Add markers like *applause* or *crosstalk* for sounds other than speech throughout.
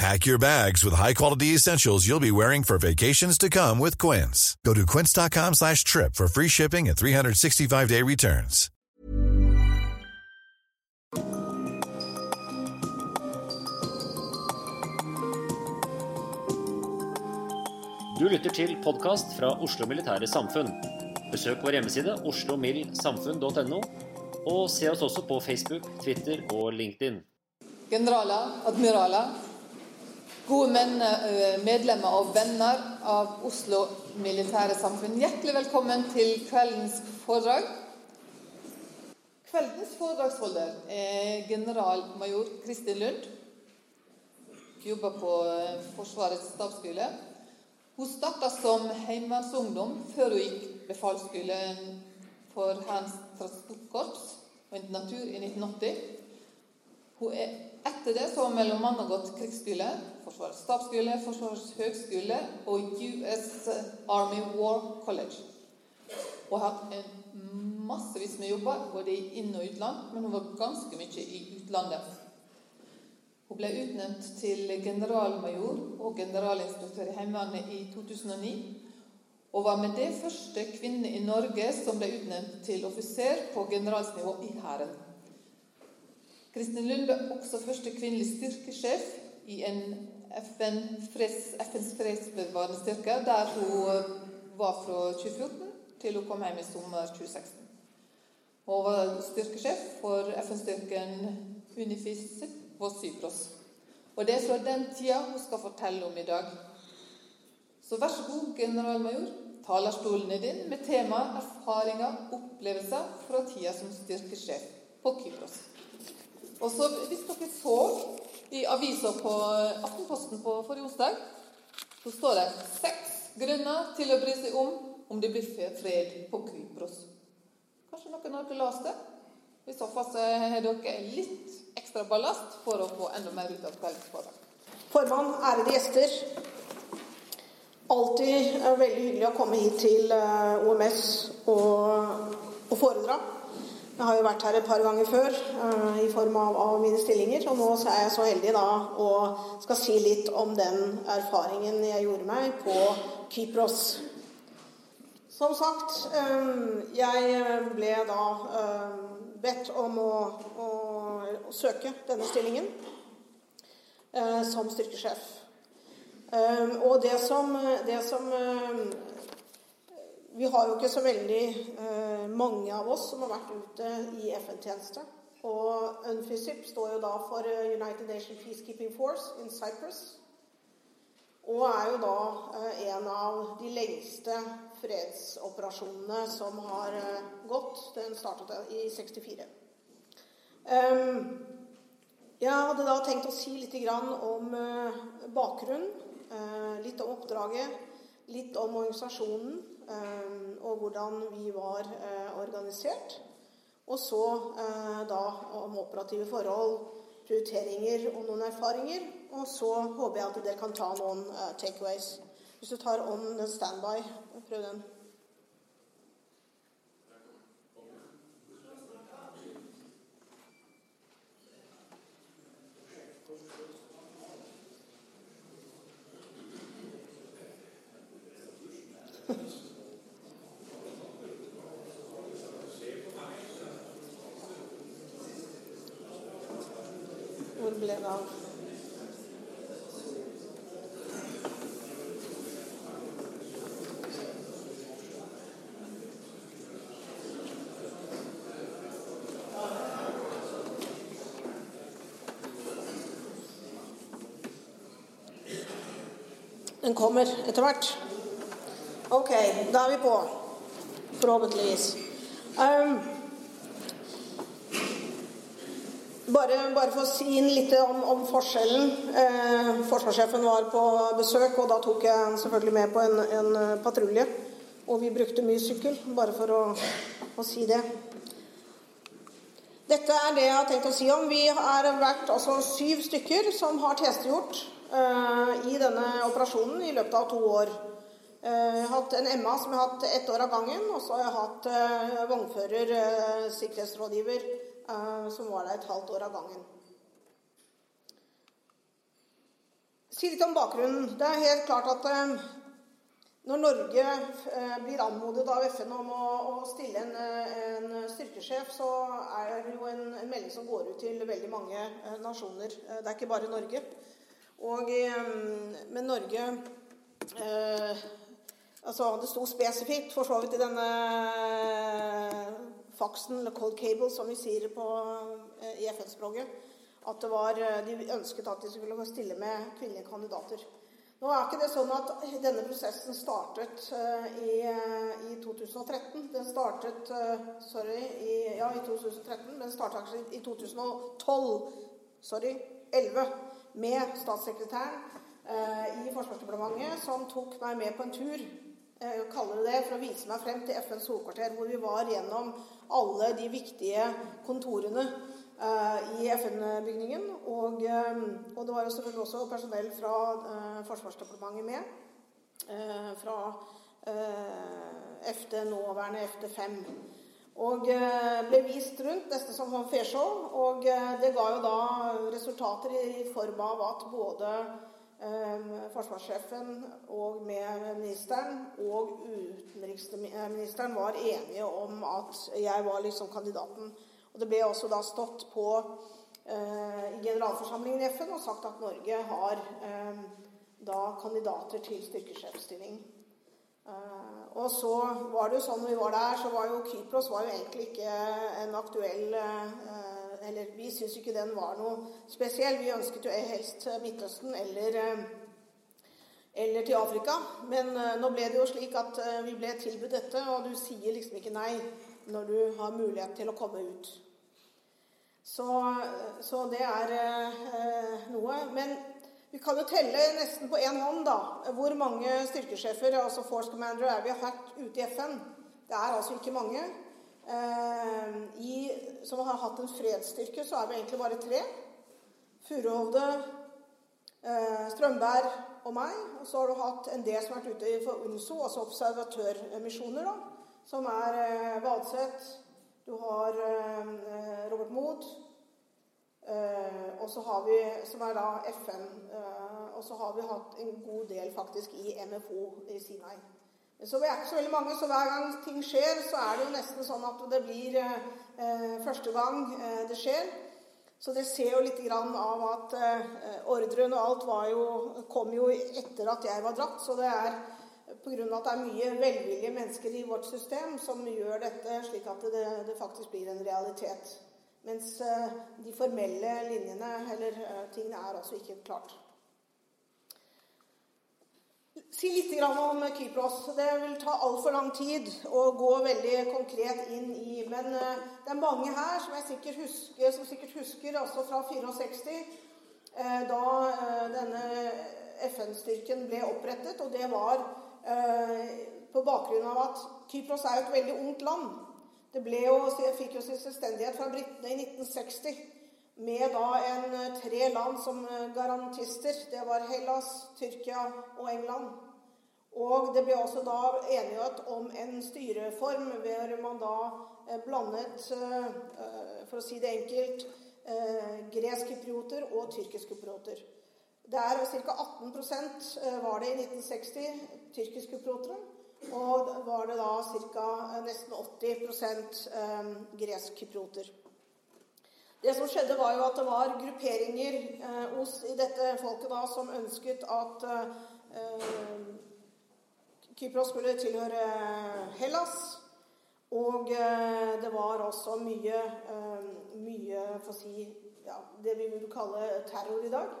Pack your bags with high-quality essentials you'll be wearing for vacations to come with Quince. Go to quince.com slash trip for free shipping and 365-day returns. Du lytter til podcast fra Oslo Militære Samfunn. Besøk vår hjemmeside oslomildsamfunn.no, og se oss også på Facebook, Twitter og LinkedIn. Generaler, admiraler, gode eh, medlemmer og venner av Oslo Militære Samfunn. Hjertelig velkommen til kveldens foredrag. Kveldens foredragsholder er generalmajor Kristin Lund. Jobber på eh, Forsvarets stabsskole. Hun starta som heimevernsungdom før hun gikk befalsskolen for Hærens transportkorps og internatur i 1980. Hun er, etter det så har annet gått krigsskole, Forsvarets stabsskole, Forsvarets høgskole og US Army War College. Hun har hatt en massevis med jobber, både i inn- og utland, men hun var ganske mye i utlandet. Hun ble utnevnt til generalmajor og generalinstruktør i Heimevernet i 2009. Og var med det første kvinne i Norge som ble utnevnt til offiser på generalsnivå i Hæren. Kristin Lund ble også første kvinnelige styrkesjef i en FN FNs fredsbevarende styrke, der hun var fra 2014 til hun kom hjem i sommer 2016. Hun var styrkesjef for FN-styrken Unifis på Cypros. Og det er fra den tida hun skal fortelle om i dag. Så vær så god, generalmajor. Talerstolen er din med tema 'Erfaringer, opplevelser fra tida som styrkesjef på Kypros'. Og så, Hvis dere så i avisa på Aftenposten på forrige onsdag, så står det seks grunner til å bry seg om om det blir fred på Kypros. Kanskje noen har dere leste det? I så fall har dere litt ekstra ballast for å få enda mer ut av kveldens foredrag. Formann, ærede gjester. Alltid veldig hyggelig å komme hit til eh, OMS og, og foredra. Jeg har jo vært her et par ganger før uh, i form av, av, mine stillinger. Og nå er jeg så heldig da og skal si litt om den erfaringen jeg gjorde meg på Kypros. Som sagt, um, jeg ble da bedt om å, å, å søke denne stillingen som styrkesjef. Og det som, det som Vi har jo ikke så veldig eh, mange av oss som har vært ute i FN-tjeneste. Og UNFISIP står jo da for United Nation Peacekeeping Force in Cyprus. Og er jo da en av de lengste fredsoperasjonene som har gått. Den startet i 64. Um, jeg hadde da tenkt å si litt om bakgrunnen, litt om oppdraget, litt om organisasjonen og hvordan vi var organisert. Og så da om operative forhold, prioriteringer og noen erfaringer. Og så håper jeg at dere kan ta noen takeaways. Hvis du tar on standby, prøv den. ble da Den kommer etter hvert. Ok, da er vi på. Forhåpentligvis. Um, bare, bare, for å si inn litt om, om forskjellen. Eh, forsvarssjefen var på besøk, og da tok jeg selvfølgelig med på en, en patrulje. Og vi brukte mye sykkel, bare for å, å, si det. Dette er det jeg har tenkt å si om. Vi har vært altså syv stykker som har tjenestegjort eh, i denne operasjonen i løpet av to år. Eh, jeg har hatt en MA som jeg har hatt ett år av gangen. Og så har jeg hatt uh, vognfører, sikkerhetsrådgiver, som var der et halvt år av gangen. Si litt om bakgrunnen. Det er helt klart at når Norge blir anmodet av FN om å stille en, en, styrkesjef, så er det jo en, en, melding som går ut til veldig mange nasjoner. Det er ikke bare Norge. Og, men Norge Altså, det sto spesifikt for så vidt i denne eh, faksen, eller cold cable, som vi sier på, eh, i FN-språket, at var, eh, de ønsket at de skulle stille med kvinnelige kandidater. Nå er ikke det sånn at denne prosessen startet i, i, 2013. Den startet sorry, i, ja, i 2013, men den i 2012. Sorry, 11. Med statssekretæren i Forsvarsdepartementet, som tok meg med på en tur Eh, kaller det for å vise meg frem til FNs hovedkvarter, hvor vi var gjennom alle de viktige kontorene eh, i FN-bygningen. Og, um, og, det var jo selvfølgelig også personell fra uh, Forsvarsdepartementet med. Uh, fra FD, nåværende FD5. Og ble vist rundt, nesten som en feshow. Og det ga jo da resultater i form av at både Ehm, forsvarssjefen og med ministeren og utenriksministeren var enige om at jeg var liksom kandidaten. Og det ble også da stått på eh, i generalforsamlingen i FN og sagt at Norge har eh, da kandidater til styrkesjefstilling. Eh, og så var det jo sånn vi var der, så var jo Kypros var jo egentlig ikke en aktuell eh, eller vi syntes ikke den var noe spesiell. Vi ønsket jo helst Midtøsten eller, eh, eller til Afrika. Men eh, nå ble det jo slik at vi ble tilbudt dette, og du sier liksom ikke nei når du har mulighet til å komme ut. Så, så det er noe. Men vi kan jo telle nesten på én hånd da, hvor mange styrkesjefer, altså Force Commander, er vi har hatt ute i FN. Det er altså ikke mange. Eh, i, som har hatt en fredsstyrke, så er vi egentlig bare tre. Furuhovde, eh, Strømberg og meg. Og så har du hatt en del som har vært ute for UNSO, altså observatørmisjoner, da, som er eh, Vadseth. Du har eh, Robert Mood. Eh, og så har vi, som er da FN. Eh, og så har vi hatt en god del faktisk i MFO i Sinai. Så vi er ikke så veldig mange, så hver gang ting skjer, så er det jo nesten sånn at det blir eh, første gang eh, det skjer. Så det ser jo litt grann av at eh, ordren og alt jo, kom jo etter at jeg var dratt. Så det er pga. at det er mye velvillige mennesker i vårt system som gjør dette slik at det, det faktisk blir en realitet. Mens eh, de formelle linjene eller eh, tingene er altså ikke klart. Si litt om Kypros. Det vil ta altfor lang tid å gå veldig konkret inn i. Men eh, det er mange her som sikkert husker, som sikkert husker altså fra 64, eh, da denne FN-styrken ble opprettet. Og det var på bakgrunn av at Kypros er jo et veldig ungt land. Det jo, fikk jo sin selvstendighet fra britene i 1960 med da en, eh, tre land som eh, garantister. Det var Hellas, Tyrkia og England. Og det ble også da enighet om en styreform hvor man da eh, blandet, for å si det enkelt, gresk-kyprioter og tyrkisk-kyprioter. Det er ca. 18% var det i 1960 tyrkisk-kypriotere. Og var det da ca. nesten 80% gresk kyproter. Det som skjedde, var jo at det var grupperinger eh, hos, i dette folket da, som ønsket at eh, Kypros skulle tilhøre Hellas. Og eh, det var også mye, eh, mye for å si, ja, det vi vil kalle terror i dag.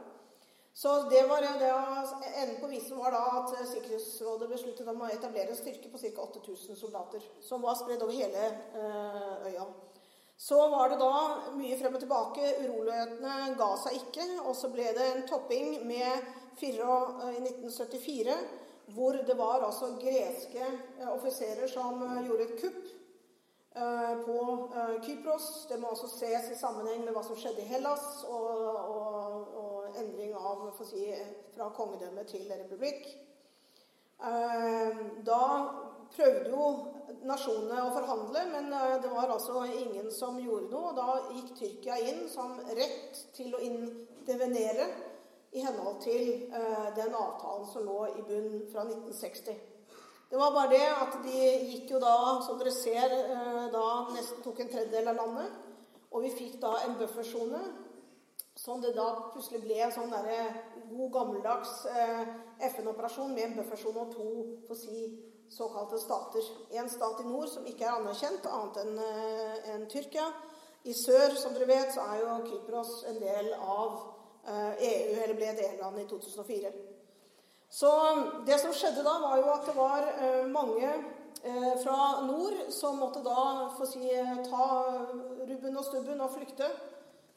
Så det var det, Enden på visen var da at Sikkerhetsrådet besluttet om å etablere en styrke på ca. 8000 soldater, som var spredd over hele eh, øya. Så var det da mye frem og tilbake. Urolighetene ga seg ikke. Og så ble det en topping med 4, i 1974, hvor det var altså greske eh, offiserer som eh, gjorde et kupp eh, på Kypros. Det må også ses i sammenheng med hva som skjedde i Hellas, og, og endring av si, fra kongedømme til republikk. Da prøvde jo nasjonene å forhandle, men eh, det var altså ingen som gjorde noe. og Da gikk Tyrkia inn som rett til å intervenere i henhold til eh, den avtalen som lå i bunn fra 1960. Det var bare det at de gikk jo da, som dere ser, eh, da nesten tok en tredjedel av landet. Og vi fikk da en buffersone som det da plutselig ble en sånn god, gammeldags FN-operasjon med en buffersone og to for å si, såkalte stater. En stat i nord som ikke er anerkjent, annet enn eh, en Tyrkia. I sør, som dere vet, så er jo Kypros en del av eh, EU, eller ble et EU-land i 2004. Så det som skjedde da, var jo at det var eh, mange fra nord som måtte da få si, ta rubben og stubben og flykte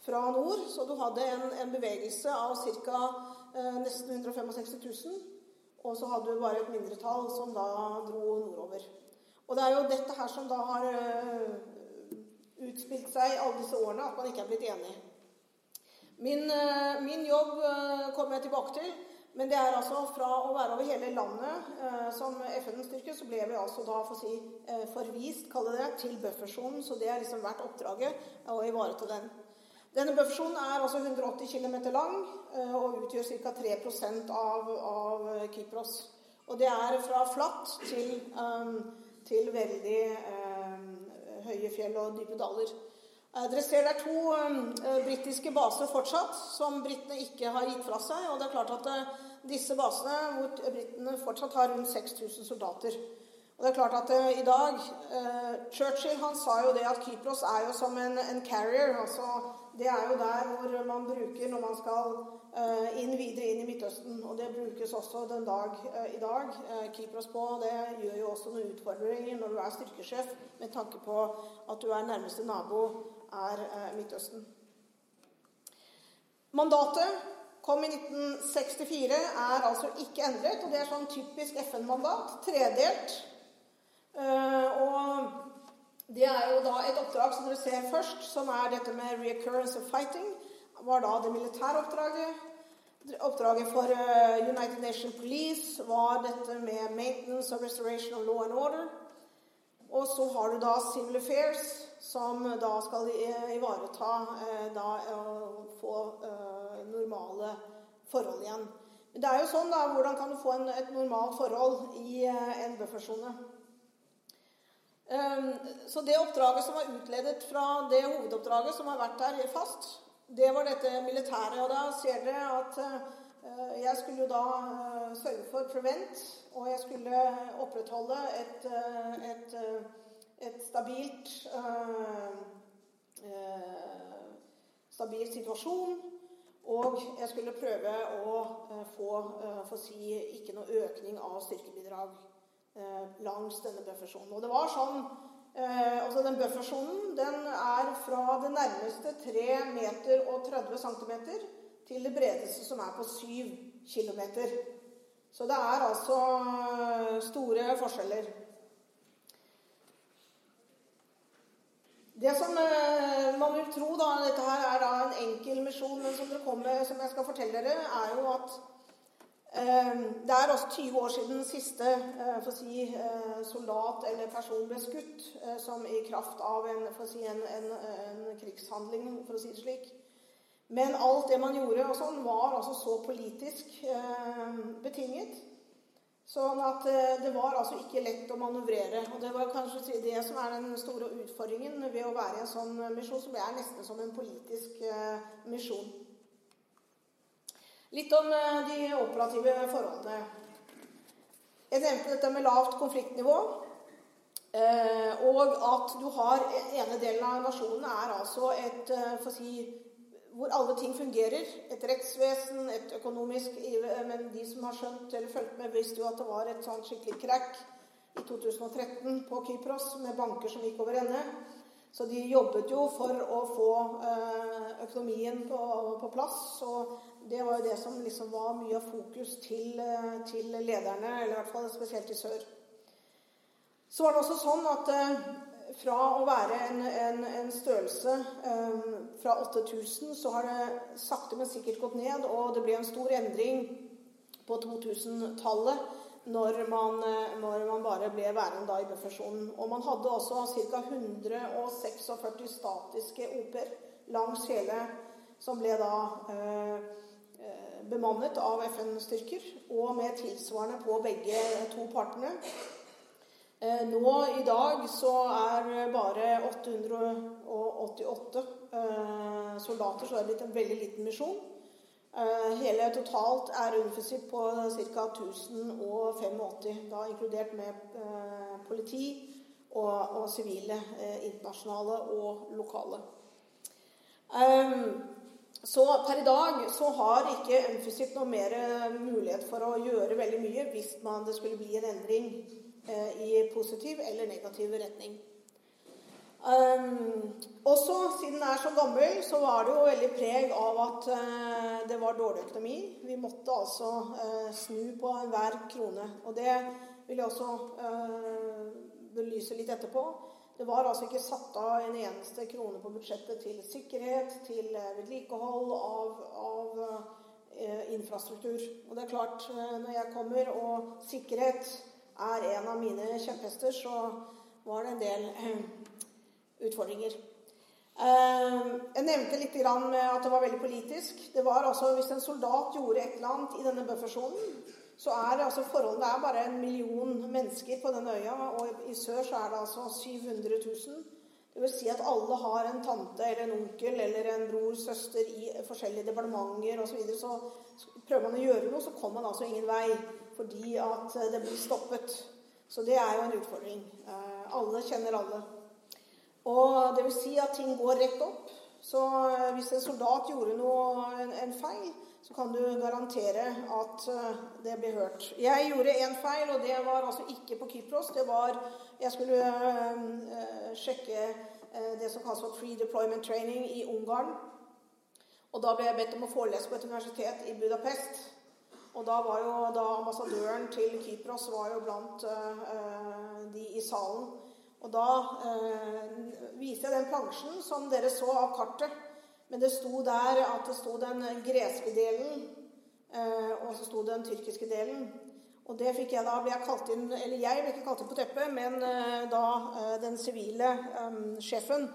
fra nord. Så du hadde en, en bevegelse av ca. nesten 165 000 og så hadde du bare et mindretall som da dro nordover. Og det er jo dette her som da har eh, utspilt seg alle disse årene, at man ikke er blitt enig. Min, eh, min jobb uh, kommer jeg tilbake til. Men det er altså fra å være over hele landet som FN-styrke, så ble vi altså da for si, forvist, kalle det, til buffersonen. Så det har liksom vært oppdraget å ivareta den. Denne buffersonen er altså 180 km lang eh, og utgjør ca. 3% av, av Kypros. Og det er fra flatt til, um, til veldig um, høye fjell og dype daler. Uh, dere ser det er to um, britiske baser fortsatt, som britene ikke har gitt fra seg. Og det er klart at uh, disse basene, hvor britene fortsatt har rundt 6000 soldater og det er klart at uh, i dag Churchill han sa jo det at Kypros er jo som en, en carrier. altså det er jo der hvor man bruker når man skal uh, inn videre inn i Midtøsten. Og det brukes også den dag uh, i dag. Uh, Kypros på. Det gjør jo også noen utfordringer når du er styrkesjef, med tanke på at du er nærmeste nabo er Midtøsten. Mandatet kom i 1964, er altså ikke endret. Og det er sånn typisk FN-mandat. Tredelt. og det er jo da et oppdrag som dere ser først, som er dette med 'reoccurrence of fighting'. var da det militære oppdraget. Oppdraget for uh, United Nations Police var dette med 'maintenance of restoration of law and order'. Og så har du da Civil Affairs, som da skal ivareta uh, da, uh, få normale forhold igjen. Men det er jo sånn, da, hvordan kan du få en, et normalt forhold i en buffersone? Ehm, så det oppdraget som var utledet fra det hovedoppdraget som har vært her fast, det var dette militære. Og da ser dere at eh, jeg skulle da eh, sørge for prevent, og jeg skulle opprettholde et, eh, et, et stabilt stabil situasjon. Og jeg skulle prøve å få få si, ikke noe økning av styrkebidrag langs denne buffersonen. Og det var sånn eh, altså Den buffersonen den er fra det nærmeste 3 meter og 30 cm til det bredeste, som er på 7 km. Så det er altså eh, store forskjeller. Det som man vil tro, da, dette her er da en enkel misjon, men som, kommer, som jeg skal fortelle dere, er jo at det er også 20 år siden siste eh, si, eh, soldat eller person ble skutt eh, som i kraft av en, si, en, en, en, krigshandling, for å si det slik. Men alt det man gjorde, sånn, var altså så politisk betinget. Sånn at eh, det var altså ikke lett å manøvrere. Og det var kanskje det som er den store utfordringen ved å være i en sånn misjon, som er nesten som en politisk eh, misjon. Litt om eh, de operative forholdene. Jeg nevnte dette med lavt konfliktnivå. Og at du har ene delen av nasjonen er altså et for å si, hvor alle ting fungerer. Et rettsvesen, et økonomisk Men de som har skjønt eller fulgt med, visste jo at det var et sånt skikkelig krakk i 2013 på Kypros med banker som gikk over ende. Så de jobbet jo for å få eh, økonomien på, på plass. Og det var jo det som liksom var mye av fokus til, eh, til lederne, eller i hvert fall spesielt i sør. Så var det også sånn at eh, fra å være en, en, en størrelse um, fra 8000, så har det sakte, men sikkert gått ned. Og det ble en stor endring på 2000-tallet. Når man, eh, når man, bare ble værende i buffersonen. Og man hadde også ca. 146 statiske OP-er langs hele, som ble da eh, eh, bemannet av FN-styrker, og med tilsvarende på begge to partene. Eh, nå i dag så er bare 888 eh, soldater, så er det blitt en veldig liten misjon. Eh, hele totalt er UNFICIP på ca. 1085, da inkludert med politi og sivile, internasjonale og lokale. Så per i dag så har ikke Emphysip noe mer mulighet for å gjøre veldig mye hvis man, det skulle bli en endring Eh, i positiv eller negativ retning. Um, også siden den er så gammel, så var det jo veldig preg av at uh, det var dårlig økonomi. Vi måtte altså uh, snu på enhver krone. Og det vil jeg også uh, belyse litt etterpå. Det var altså ikke satt av en eneste krone på budsjettet til sikkerhet, til vedlikehold av, av infrastruktur. Og det er klart, når jeg kommer og sikkerhet er en av mine kjepphester, så var det en del eh, utfordringer. Eh, jeg nevnte litt at det var veldig politisk. Det var altså, Hvis en soldat gjorde et eller annet i denne buffersonen, så er det altså forholdene er bare en million mennesker på den øya, og i sør så er det altså 700 000. Det vil si at alle har en tante eller en onkel eller en bror, søster i forskjellige departementer osv. Så, videre. så prøver man å gjøre noe, så kommer man altså ingen vei fordi at det blir stoppet. Så det er jo en utfordring. Eh, alle kjenner alle. Og det vil si at ting går rett opp. Så eh, hvis en soldat gjorde noe, en, en feil, kan du garantere at eh, det blir hørt. Jeg gjorde én feil, og det var altså ikke på Kypros. Det var Jeg skulle uh, sjekke uh, det som kalles for Free Deployment Training i Ungarn. Og da ble jeg bedt om å forelese på et universitet i Budapest. Og da var jo da ambassadøren til Kypros var jo blant de i salen. Og da uh, viser jeg den plansjen som dere så av kartet. Men det sto der at det sto den greske delen, uh, og så sto den tyrkiske delen. Og det fikk jeg da ble jeg kalt inn Eller jeg ble ikke kalt inn på teppet, men da den sivile sjefen,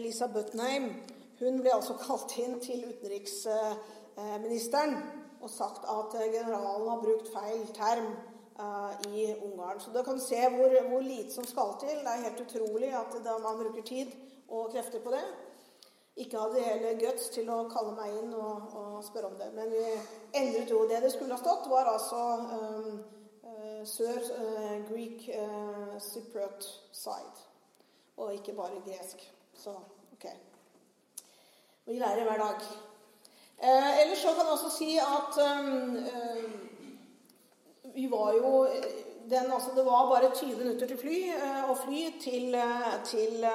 Lisa Butnheim, hun ble altså *laughs* kalt inn til utenriksministeren og sagt at eh, generalen har brukt feil term i Ungarn. Så da kan du se hvor, hvor, lite som skal til. Det er helt utrolig at man bruker tid og krefter på det. Ikke hadde hele guts til å kalle meg inn og, og, spørre om det. Men vi endret jo det det skulle ha stått, var altså um, uh, sør uh, Greek uh, Cypriot side. Og ikke bare gresk. Så ok. Vi lærer hver dag. Eh, ellers så kan jeg også si at um, um, vi var jo den, altså Det var bare 20 minutter til fly, å fly til, til,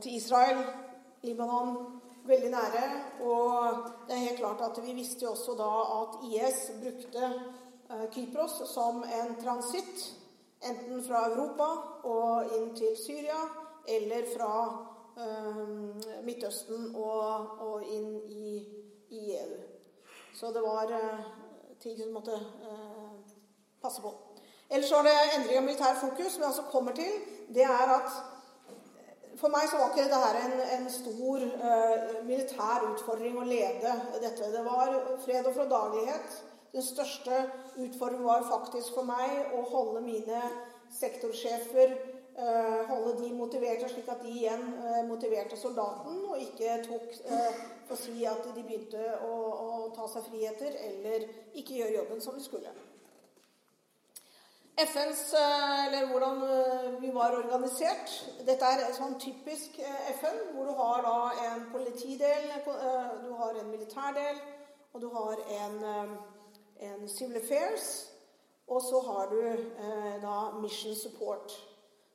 til, Israel, Libanon, veldig nære. Og det er helt klart at vi visste jo også da at IS brukte Kypros som en transitt. Enten fra Europa og inn til Syria, eller fra Eh, Midtøsten og, og inn i, i, EU. Så det var eh, ting som måtte eh, passe på. Ellers var det endring av militær fokus, som også kommer til. Det er at for meg så var ikke dette en, en stor eh, militær utfordring å lede dette. Det var fred og fordragelighet. Den største utfordringen var faktisk for meg å holde mine sektorsjefer eh, holde de motiverte, slik at de igjen eh, motiverte soldaten, og ikke tok eh, for å si at de begynte å, å ta seg friheter eller ikke gjøre jobben som de skulle. FNs, eller hvordan vi var organisert Dette er sånn typisk FN, hvor du har da en politidel, du har en militærdel, og du har en, en civil affairs, og så har du da mission support.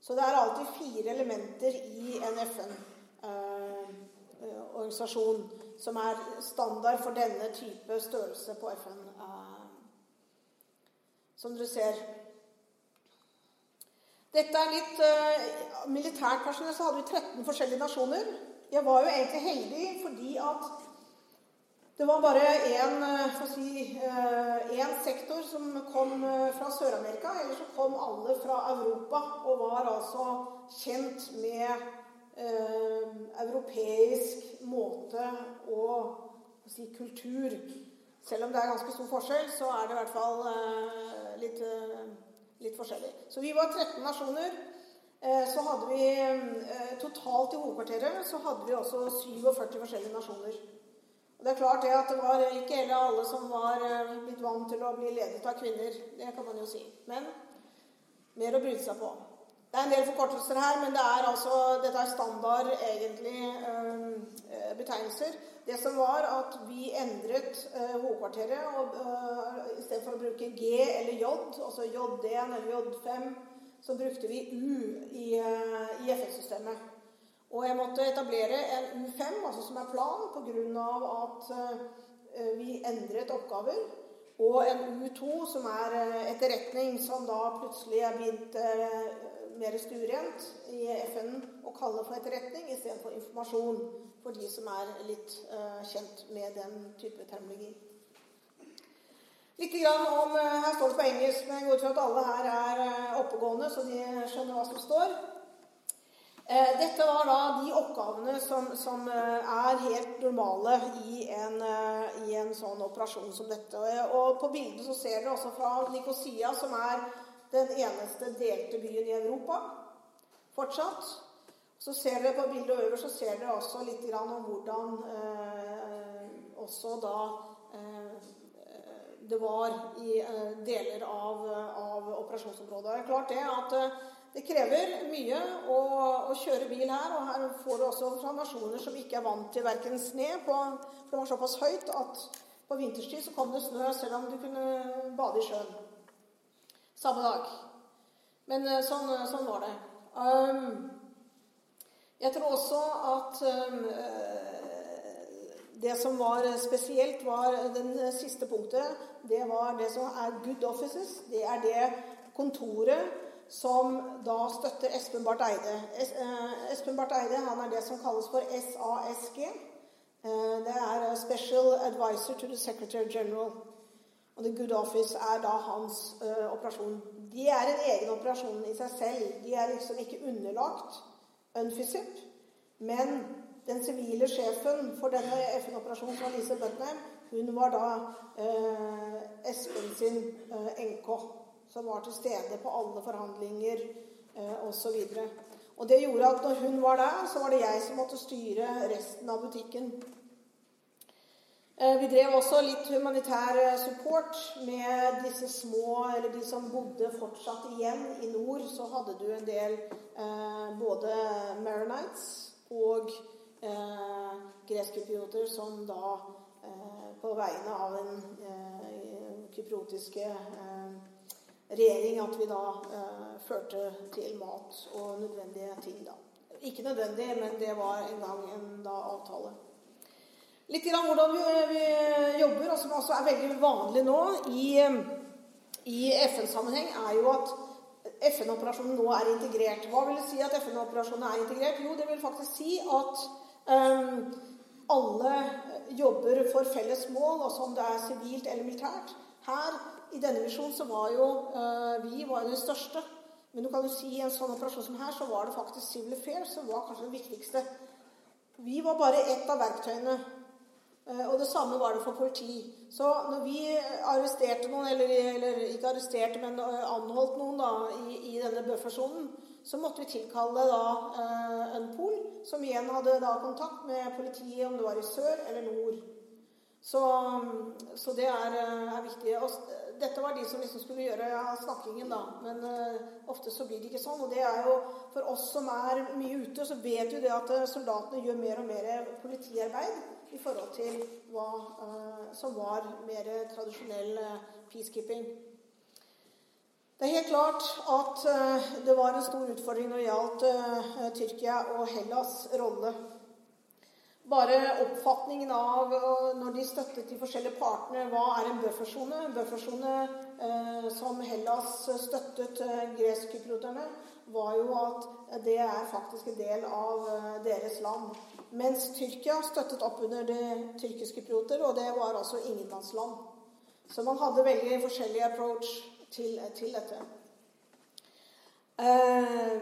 Så det er alltid fire elementer i en FN-organisasjon eh, som er standard for denne type størrelse på FN. Eh, som dere ser. Dette er litt uh, Militært personell så hadde vi 13 forskjellige nasjoner. Jeg var jo egentlig heldig fordi at det var bare én eh, si, eh, sektor som kom fra Sør-Amerika. Ellers så kom alle fra Europa og var altså kjent med eh, europeisk måte å si kultur. Selv om det er ganske stor forskjell, så er det i hvert fall litt, litt, forskjellig. Så vi var 13 nasjoner. Eh, så hadde vi Totalt i hovedkvarteret så hadde vi også 47 forskjellige nasjoner. Og det er klart det at det var ikke heller alle som var eh, blitt vant til å bli ledet av kvinner. Det kan man jo si. Men mer å bryte seg på. Det er en del forkortelser her, men det er altså, dette er standard egentlig betegnelser. Det som var at vi endret eh, hovedkvarteret. og eh, for å bruke G eller J, altså J1 eller J5, så brukte vi U i, i FN-systemet. Og jeg måtte etablere en U5, altså som er plan, pga. at eh, vi endret oppgaver. Og en U2, som er uh, etterretning, som da plutselig er begynt uh, mer stuerent i FN å kalle for etterretning istedenfor informasjon, for de som er litt kjent med den type terminologi. Litt grann om, Her står det på engelsk, men jeg går ut fra at alle her er oppegående, så de skjønner hva som står. Dette var da de oppgavene som, som er helt normale i en, i en, sånn operasjon som dette. Og På bildet så ser dere også fra Nikosia, som er den eneste delte byen i Europa fortsatt. Så ser dere På bildet over så ser dere også litt om hvordan eh, også da eh, det var i eh, deler av, av operasjonsområdet. Det er klart det at det krever mye å, å, kjøre bil her, og her får du også fra nasjoner som ikke er vant til verken sne på, For det var såpass høyt at på vinterstid så kom det snø selv om du kunne bade i sjøen samme dag. Men eh, sånn, sånn var det. Um, jeg tror også at um, det som var spesielt, var den siste punktet. Det var det som er good offices. Det er det kontoret som da støtter Espen Barth Eide. Eh, Espen Barth Eide han er det som kalles for SASG. Eh, det er Special Advisor to the Secretary General. Og The Good Office er da hans ø, operasjon. De er en egen operasjon i seg selv. De er liksom ikke underlagt UNFISIP. Men den sivile sjefen for denne FN-operasjonen, som var Lise Butnam, hun var da ø, Espen sin ø, NK som var til stede på alle forhandlinger eh, osv. Og, og det gjorde at når hun var der, så var det jeg som måtte styre resten av butikken. Eh, vi drev også litt humanitær eh, support med disse små, eller de som bodde fortsatt igjen i nord. Så hadde du en del eh, både Maronites og eh, greskkyprioter som da eh, på vegne av den eh, kypriotiske eh, regjering at vi da førte til mat og nødvendige ting. da. Ikke nødvendig, men det var en gang en da, avtale. Litt grann hvordan vi, vi jobber, og som også er veldig vanlig nå i, i FN-sammenheng, er jo at FN-operasjonen nå er integrert. Hva vil det si at FN-operasjonen er integrert? Jo, det vil faktisk si at um, alle jobber for felles mål, også om det er sivilt eller militært. Her i denne misjonen så var jo uh, vi var den største. Men du kan jo si i en sånn operasjon som her, så var det faktisk Civil Affairs som var kanskje det viktigste. Vi var bare ett av verktøyene. Eh, og det samme var det for politi. Så når vi arresterte noen, eller, eller ikke arresterte, men eh, anholdt noen da, i, i denne buffersonen, så måtte vi tilkalle da eh, en pol, som igjen hadde da kontakt med politiet, om det var i sør eller nord. Så, så det er, er viktig. Og dette var de som liksom skulle gjøre snakkingen, da. Men uh, ofte så blir det ikke sånn. Og det er jo for oss som er mye ute, så vet jo det at soldatene gjør mer og mer politiarbeid i forhold til hva uh, som var mer tradisjonell uh, peacekeeping. Det er helt klart at uh, det var en stor utfordring når det gjaldt Tyrkia og Hellas' rolle. Bare oppfatningen av når de støttet de forskjellige partene Hva er en buffersone? En buffersone som Hellas støttet greskkyproterne, var jo at det er faktisk en del av deres land. Mens Tyrkia støttet opp under det tyrkiske piloter, og det var altså ingenmannsland. Så man hadde veldig forskjellig approach til, til dette. Eh,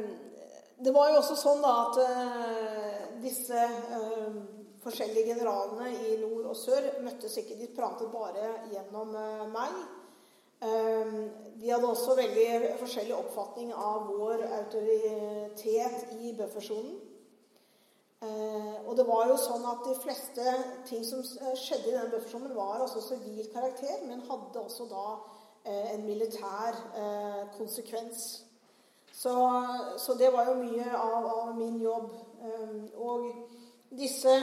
det var jo også sånn da at eh, disse eh, forskjellige generalene i nord og sør møttes ikke. De pratet bare gjennom meg. De hadde også veldig forskjellig oppfatning av vår autoritet i buffersonen. Eh, og det var jo sånn at De fleste ting som eh, skjedde i denne buffersonen, var altså sivil karakter, men hadde også da eh, en militær konsekvens. Så, så, det var jo mye av, av min jobb. Eh, og disse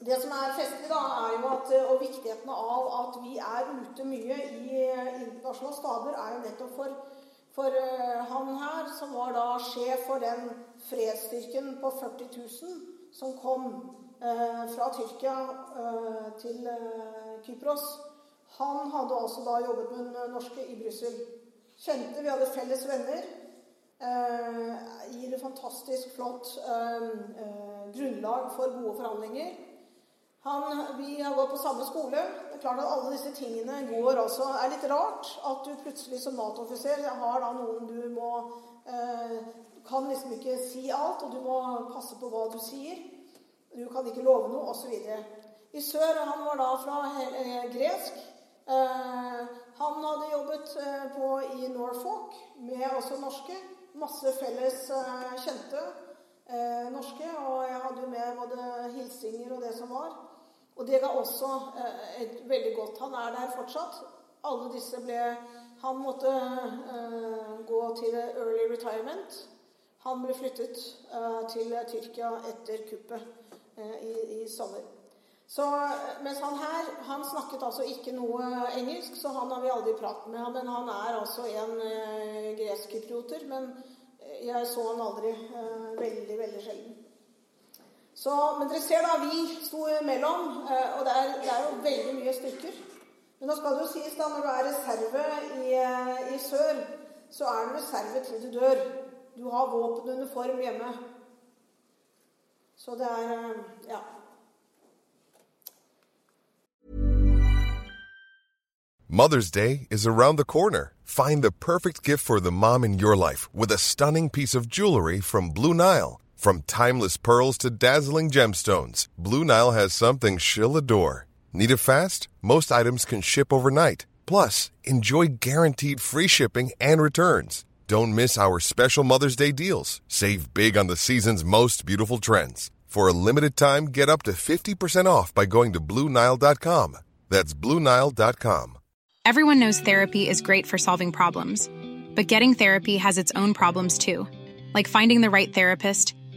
Det som er festlig, da, er jo at, og viktigheten av at vi er ute mye i internasjonale staber, er jo nettopp for for han her, som var da sjef for den fredsstyrken på 40 000 som kom eh, fra Tyrkia eh, til eh, Kypros, han hadde også da jobbet med den norske i Brussel. Kjente vi hadde felles venner. gir et fantastisk flott grunnlag for gode forhandlinger. Han, vi har gått på samme skole. Det er klart at Alle disse tingene går også, er litt rart. At du plutselig som Nato-offiser har da noen du må eh, kan liksom ikke si alt, og du må passe på hva du sier. Du kan ikke love noe, osv. I sør Han var da fra gresk. Eh, han hadde jobbet eh, på i Norfolk med også norske. Masse felles eh, kjente eh, norske. Og jeg hadde jo med både hilsinger og det som var. Og det ga også eh, et veldig godt Han er der fortsatt. Alle disse ble Han måtte gå til early retirement. Han ble flyttet til Tyrkia etter kuppet. Eh, i, i sommer. Så, mens han her han snakket altså ikke noe engelsk, så han har vi aldri pratet med. Men han er altså en eh, greskkyprioter. Men jeg så han aldri. Eh, veldig, veldig sjelden. Så, men dere ser da, vi sto imellom, eh, og det er, det er, jo veldig mye stykker. Men nå skal det jo sies, da, når du er reserve i, eh, i sør, så er du reserve til du dør. Du har våpen og uniform hjemme. Så det er eh, ja. Mother's Day is around the corner. Find the perfect gift for the mom in your life with a stunning piece of jewelry from Blue Nile. From timeless pearls to dazzling gemstones, Blue Nile has something she'll adore. Need it fast? Most items can ship overnight. Plus, enjoy guaranteed free shipping and returns. Don't miss our special Mother's Day deals. Save big on the season's most beautiful trends. For a limited time, get up to 50% off by going to Bluenile.com. That's Bluenile.com. Everyone knows therapy is great for solving problems, but getting therapy has its own problems too, like finding the right therapist,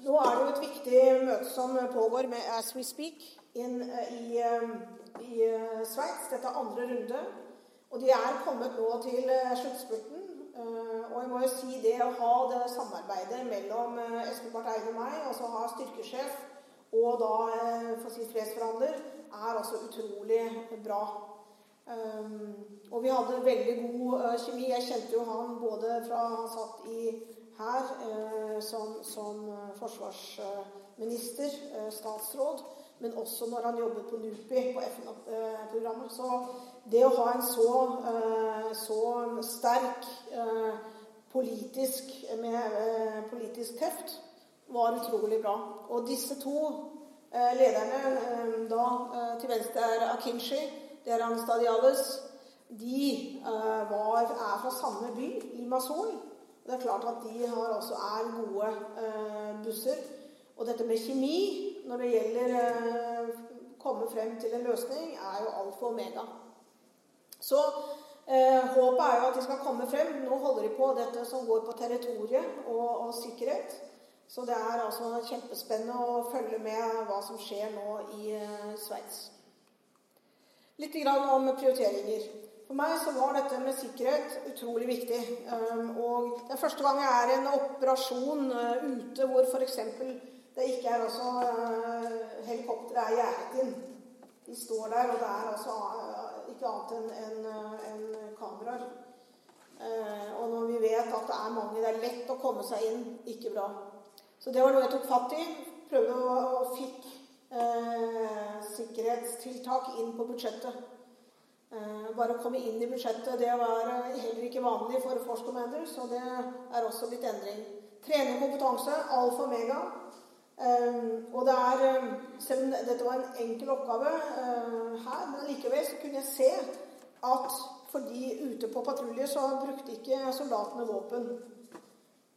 Nå er det jo et viktig møte som pågår med As We Speak in, eh, i, eh, i eh, Sveits. Dette er andre runde. Og de er kommet nå til sluttspurten. Og jeg må jo si det å ha det samarbeidet mellom Espen Barth Eide og meg, altså ha styrkesjef og da for å fredsforhandler, er altså utrolig bra. Og vi hadde veldig god kjemi. Jeg kjente jo han både fra han satt i her uh, som, som uh, forsvarsminister, statsråd, men også når han jobbet på NUPI, på FN-programmet. Så det å ha en så, så sterk politisk, med politisk teft var utrolig bra. Og disse to lederne da til venstre er Akinshi det er Anstadiales, de var, er fra samme by, Limassol. Det er klart at de har også er gode eh, busser. Og dette med kjemi når det gjelder å eh, komme frem til en løsning, er jo alfa og omega. Så håpet er jo at de skal komme frem. Nå holder de på dette som går på territoriet og, og sikkerhet. Så det er altså kjempespennende å følge med hva som skjer nå i Sveits. Litt grann om prioriteringer. For meg så var dette med sikkerhet utrolig viktig. Um, og Det er første gang jeg er i en operasjon uh, ute hvor f.eks. det ikke er altså uh, Helikopteret er gjerdet inn. De står der, og det er altså uh, ikke annet enn en, en kameraer. Og når vi vet at det er mange, det er lett å komme seg inn, ikke bra. Så det var noe jeg tok fatt i. Prøvde å, å fikk eh, sikkerhetstiltak inn på budsjettet. Eh, bare å komme inn i budsjettet det var heller ikke vanlig for Force Commander, så det er også blitt endring. Trening og kompetanse, alfa og mega. Eh, og det er eh, Selv om dette var en enkel oppgave eh, her, men likevel så kunne jeg se at fordi ute på patrulje så brukte ikke soldatene våpen.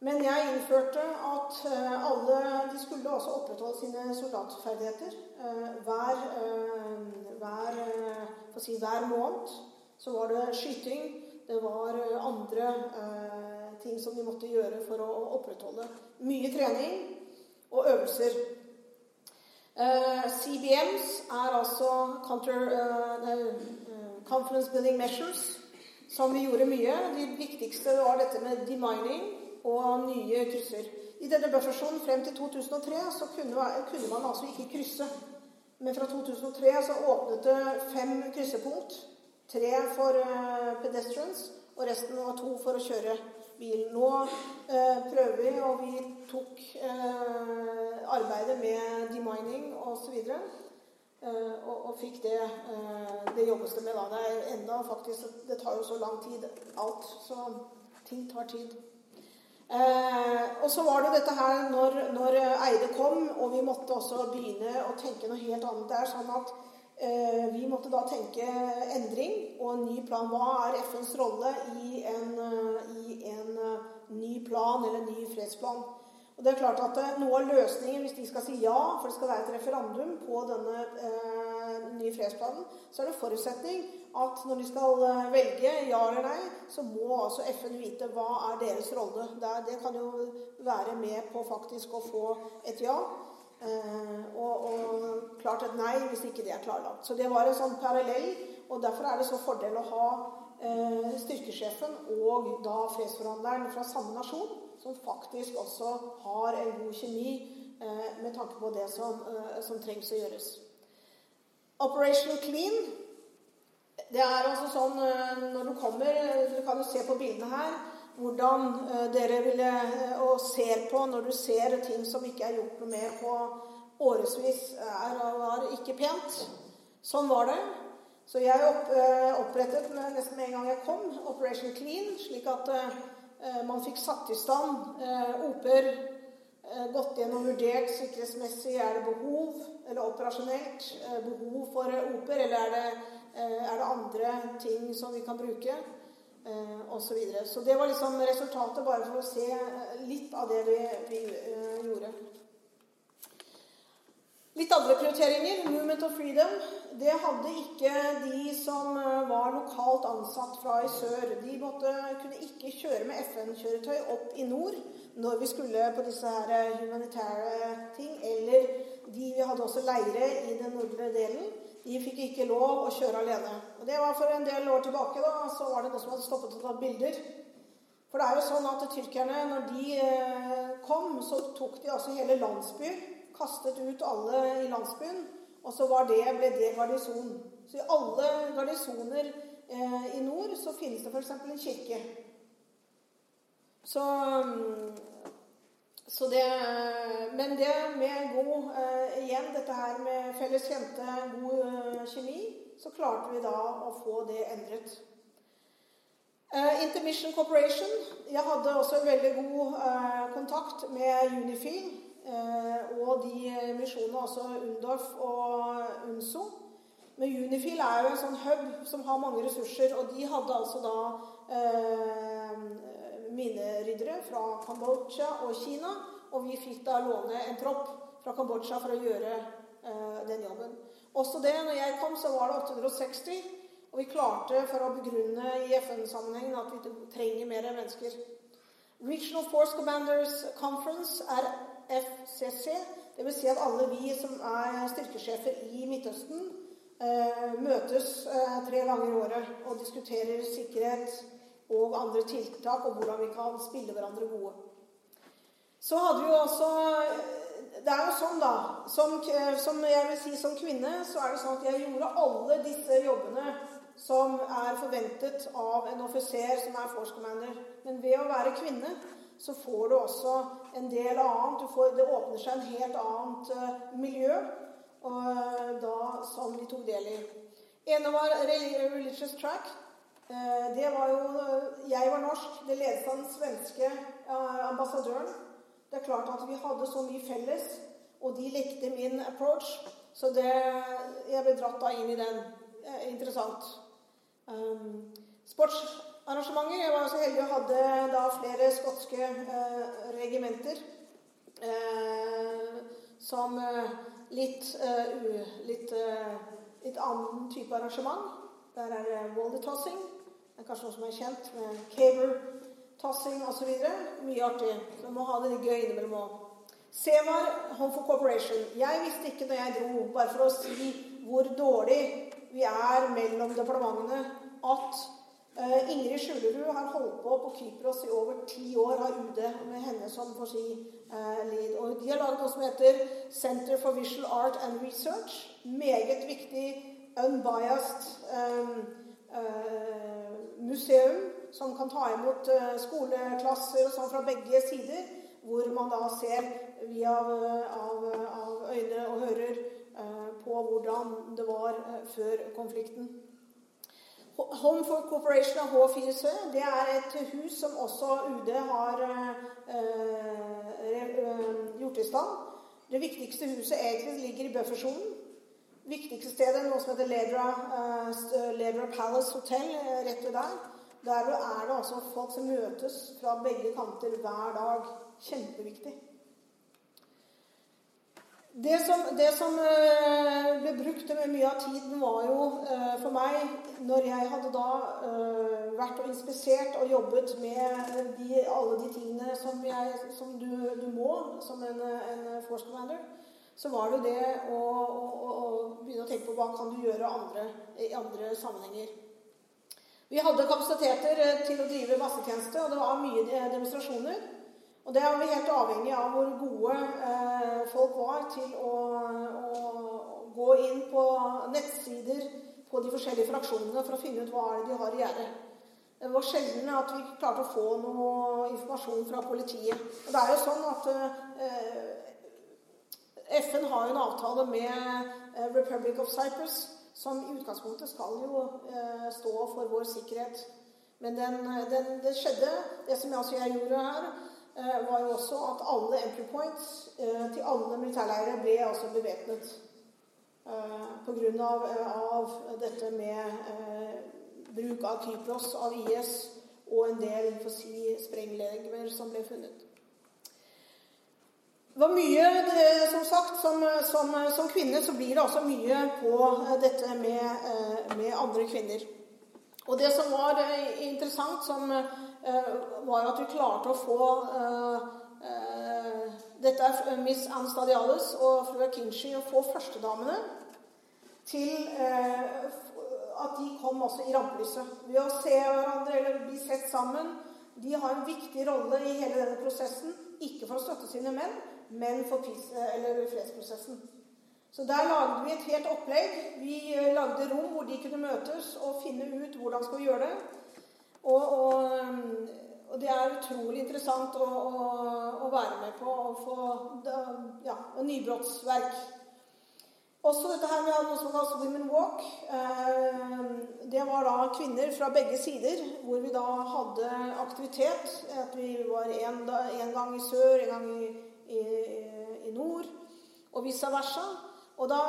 Men jeg innførte at eh, alle de skulle også opprettholde sine soldatferdigheter. Eh, hver, eh, hver, si, hver måned så var det skyting. Det var andre ting som de måtte gjøre for å opprettholde. Mye trening og øvelser. CBMs er altså counter, Confidence Building Measures, som vi gjorde mye. De viktigste var dette med demining og nye krysser. I denne buffersonen frem til 2003 så kunne, kunne, man altså ikke krysse. Men fra 2003 så åpnet det fem kryssepunkt. Tre for uh, pedestrians, og resten var to for å kjøre bil. Nå eh, prøver vi, og vi tok eh, arbeidet med demining osv. Eh, og, og fikk det Det jobbes det med da. Det er enda faktisk Det tar jo så lang tid, alt. Så ting tar tid. Eh, og så var det dette her når, når, Eide kom, og vi måtte også begynne å tenke noe helt annet der. sånn at eh, vi måtte da tenke endring og en ny plan. Hva er FNs rolle i en, i en ny plan eller en ny fredsplan? Og det er klart at eh, Noe av løsningen, hvis de skal si ja, for det skal være et referendum på denne eh, nye fredsplanen, så er det forutsetning at når de skal eh, velge ja eller nei, så må altså FN vite hva er deres rolle. Det, kan jo være med på faktisk å få et ja. Eh, og, og, klart et nei hvis ikke det er klarlagt. Så det var en sånn parallell, og derfor er det så fordel å ha eh, styrkesjefen og da fredsforhandleren fra samme nasjon som faktisk også har en god kjemi med tanke på det som, som, trengs å gjøres. Operation Clean det er altså sånn eh, når du kommer Du kan jo se på bildene her hvordan dere ville og ser på når du ser ting som ikke er gjort noe med på årevis, var ikke pent. Sånn var det. Så jeg opprettet nesten med en gang jeg kom, Operation Clean, slik at Eh, man fikk satt i stand eh, OP-er, eh, gått gjennom vurdert sikkerhetsmessig er det behov, eller operasjonelt behov for OP-er, eller er det, er det, andre ting som vi kan bruke, Og Så, videre. så det var liksom resultatet, bare for å se litt av det vi, vi gjorde. Litt andre prioriteringer. Movement of Freedom. Det hadde ikke de som eh, var lokalt ansatt fra i sør. De måtte, kunne ikke kjøre med FN-kjøretøy opp i nord når vi skulle på disse her eh, humanitære ting. Eller de vi hadde også leire i den nordre delen. De fikk ikke lov å kjøre alene. Og Det var for en del år tilbake. da, Så var det noen som hadde stoppet og tatt bilder. For det er jo sånn at tyrkerne, når de eh, kom, så tok de altså hele landsbyer kastet ut alle i landsbyen Og så det, ble det garnison. Så i alle garnisoner eh, i nord så finnes det f.eks. en kirke. Så, så det Men det med god eh, Igjen dette her med felles kjente, god eh, kjemi, så klarte vi da å få det endret. Uh, Intermission Corporation. Jeg hadde også veldig god kontakt med Unifil uh, og de misjonene, også Undorf og Unso. Men Unifil er jo en sånn hub som har mange ressurser, og de hadde altså da mineryddere fra Kambodsja og Kina. Og vi fikk da låne en tropp fra Kambodsja for å gjøre den jobben. Også det, når jeg kom, så var det 860. Og vi klarte for å begrunne i FN-sammenhengen at vi trenger mer mennesker. Regional Force Commanders Conference er FCC. Dvs. Si at alle vi som er styrkesjefer i Midtøsten, eh, møtes eh, tre ganger i året og diskuterer sikkerhet og andre tiltak og hvordan vi kan spille hverandre gode. Så hadde vi jo også Det er jo sånn, da Som, som jeg vil si som kvinne, så er det sånn at jeg gjorde alle disse jobbene som er forventet av en offiser som er force commander. Men ved å være kvinne så får du også en del annet. Får, det åpner seg en helt annet uh, miljø og da, som vi tok del i. En var Religious Track. Uh, det var jo Jeg var norsk. Det ledet av den svenske ambassadøren. Det er klart at vi hadde så mye felles, og de likte min approach. Så det, jeg ble dratt da inn i den. interessant. Um, sportsarrangementer. Jeg var så heldig og hadde da flere skotske regimenter som litt, litt, litt, annen type arrangement. Der er det volley-tossing. Det er kanskje noe som er kjent med cable-tossing osv. Mye artig. Så man må ha det gøy innimellom òg. Sevar Home for Corporation. Jeg visste ikke når jeg dro, bare for å si hvor dårlig vi er mellom departementene, at uh, Ingrid Skjulerud har holdt på på Kypros i over ti år, har UD med henne som får si uh, lead. Og de har laget noe som heter Center for Visual Art and Research. Meget viktig, unbiased um, uh, museum som kan ta imot skoleklasser og sånn fra begge sider, hvor man da ser via av, av øyne og hører på hvordan det var før konflikten. Home for Corporation av H4C det er et hus som også UD har eh, gjort i stand. Det viktigste huset egentlig ligger i buffersonen. Viktigste stedet noe som heter Ledra, uh, Ledra Palace Hotel rett ved der. Der er det altså folk som møtes fra begge kanter hver dag. Kjempeviktig. Det som, det som, eh, ble brukt med mye av tiden, var jo eh, for meg Når jeg hadde da eh, vært og inspisert og jobbet med de, alle de tingene som, jeg, som du, du, må som en, en, force commander, så var det jo det å, å, å, begynne å tenke på hva kan du gjøre andre, i andre sammenhenger. Vi hadde kapasiteter til å drive massetjeneste, og det var mye demonstrasjoner. Og det var vi helt avhengig av hvor gode eh, folk var til å, å, gå inn på nettsider på de forskjellige fraksjonene for å finne ut hva er det de har i gjerdet. Det var sjelden at vi klarte å få noe informasjon fra politiet. Og det er jo sånn at eh, FN har jo en avtale med eh, Republic of Cyprus, som i utgangspunktet skal jo eh, stå for vår sikkerhet. Men den, den, det skjedde, det som jeg, altså jeg gjorde her, Eh, var jo også at alle entry points til alle militærleirer ble altså bevæpnet. Eh, Pga. Av, dette med bruk av Kypros av IS og en del for sprenglegemer som ble funnet. Det var mye, som sagt, som, som, som, kvinne så blir det også mye på dette med, med andre kvinner. Og det som var interessant, som Eh, var at vi klarte å få eh, eh, Dette er Miss Anne Stadiales og fru Kinshi å få førstedamene til at de kom også i rampelyset. Ved å se hverandre eller bli sett sammen. De har en viktig rolle i hele denne prosessen. Ikke for å støtte sine menn, men for fredsprosessen. Så der lagde vi et helt opplegg. Vi lagde rom hvor de kunne møtes og finne ut hvordan skal vi gjøre det. Og, og, og det er utrolig interessant å, å, å være med på å få ja, nybrottsverk. Også dette her, Vi hadde noe som kalles Women Walk. Eh, det var da kvinner fra begge sider, hvor vi da hadde aktivitet. At vi var én gang i sør, en gang i, i, i nord, og vice versa. Og da,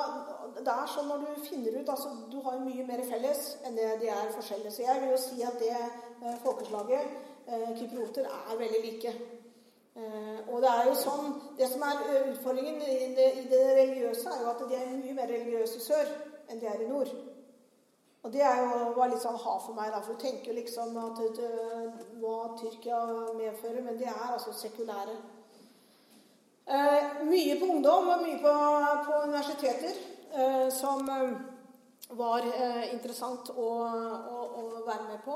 det er sånn når du finner ut altså Du har mye mer felles enn det de er forskjellige. Så jeg vil jo si at det eh, folkeslaget, eh, kyprioter, er veldig like. Eh, og det er jo sånn, det som er eh, utfordringen i det, i det, religiøse, er jo at de er mye mer religiøse i sør enn de er i nord. Og det er jo, var litt sånn ha for meg, da, for du tenker liksom at det, hva Tyrkia medfører, men de er altså sekulære. Eh, mye på ungdom og mye på, på universiteter eh, som eh, var eh, interessant å, å, å, være med på.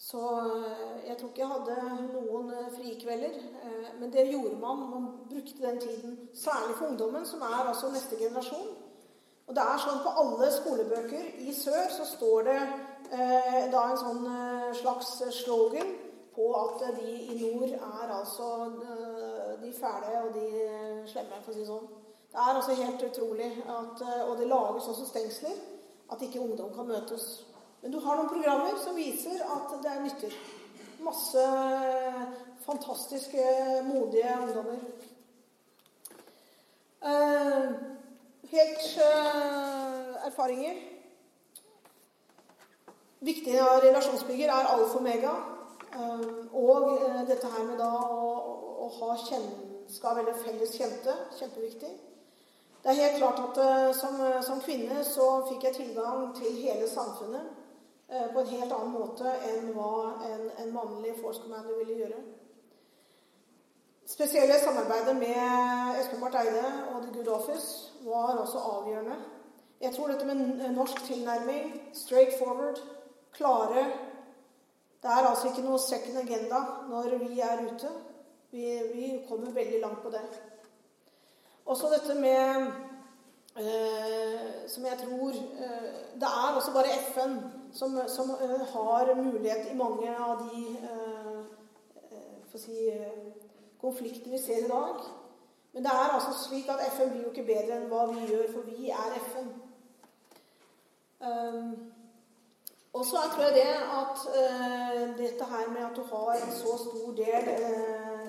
Så eh, jeg tror ikke jeg hadde noen eh, frikvelder. Eh, men det gjorde man. Man brukte den tiden. Særlig for ungdommen, som er altså neste generasjon. Og det er sånn På alle skolebøker i sør så står det eh, da en sånn slags slogan på at de i nord er altså de fæle og de slemme, for å si det sånn. Det er altså helt utrolig. At, og det lages også stengsler. At ikke ungdom kan møtes. Men du har noen programmer som viser at det er nytter. Masse fantastiske, modige ungdommer. Uh, helt erfaringer. Viktig av relasjonsbygger er alfa og mega. Uh, og dette her med da å, å ha kjennskap eller felles kjente. Kjempeviktig. Det er helt klart at som, som kvinne så fikk jeg tilgang til hele samfunnet. Eh, på en helt annen måte enn hva en, en mannlig force commander ville gjøre. Spesielle samarbeidet med Espen Barth Eide og The Good Office var også avgjørende. Jeg tror dette med norsk tilnærming, straight forward, klare Det er altså ikke noe second agenda når vi er ute. Vi, vi kommer veldig langt på det. Også dette med eh, Som jeg tror eh, Det er også bare FN som, som eh, har mulighet i mange av de uh, si, konfliktene vi ser i dag. Men det er altså slik at FN blir jo ikke bedre enn hva vi gjør, for vi er FN. Um, og så tror jeg det at uh, dette her med at du har en så stor del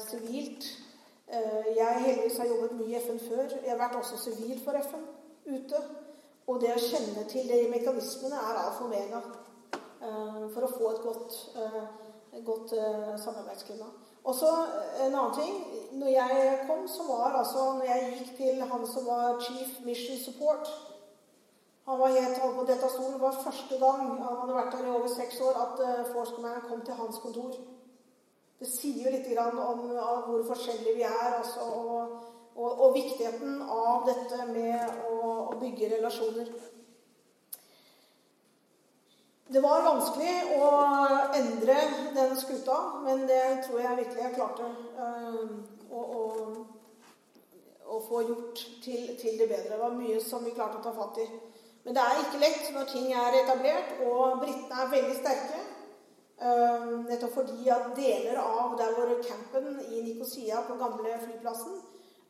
sivilt uh, Jeg heldigvis har jobbet mye i FN før. Jeg har vært også sivil for FN ute. Og det å kjenne til de mekanismene er alfa og omega uh, for å få et godt, uh, godt uh, samarbeidsklima. Og så en annen ting. Når jeg kom, så var altså Når jeg gikk til han som var Chief Mission Support Han var helt på dette stolen. Det var første gang han hadde vært her i over seks år, at uh, kom til hans kontor. Det sier jo litt om hvor forskjellige vi er. Altså, og og, og viktigheten av dette med å, å, bygge relasjoner. Det var vanskelig å endre den skuta, men det tror jeg virkelig jeg klarte øh, å, å, å, få gjort til, til, det bedre. Det var mye som vi klarte å ta fatt i. Men det er ikke lett når ting er etablert, og britene er veldig sterke. Uh, nettopp fordi at deler av der hvor campen i Nikosia på gamle flyplassen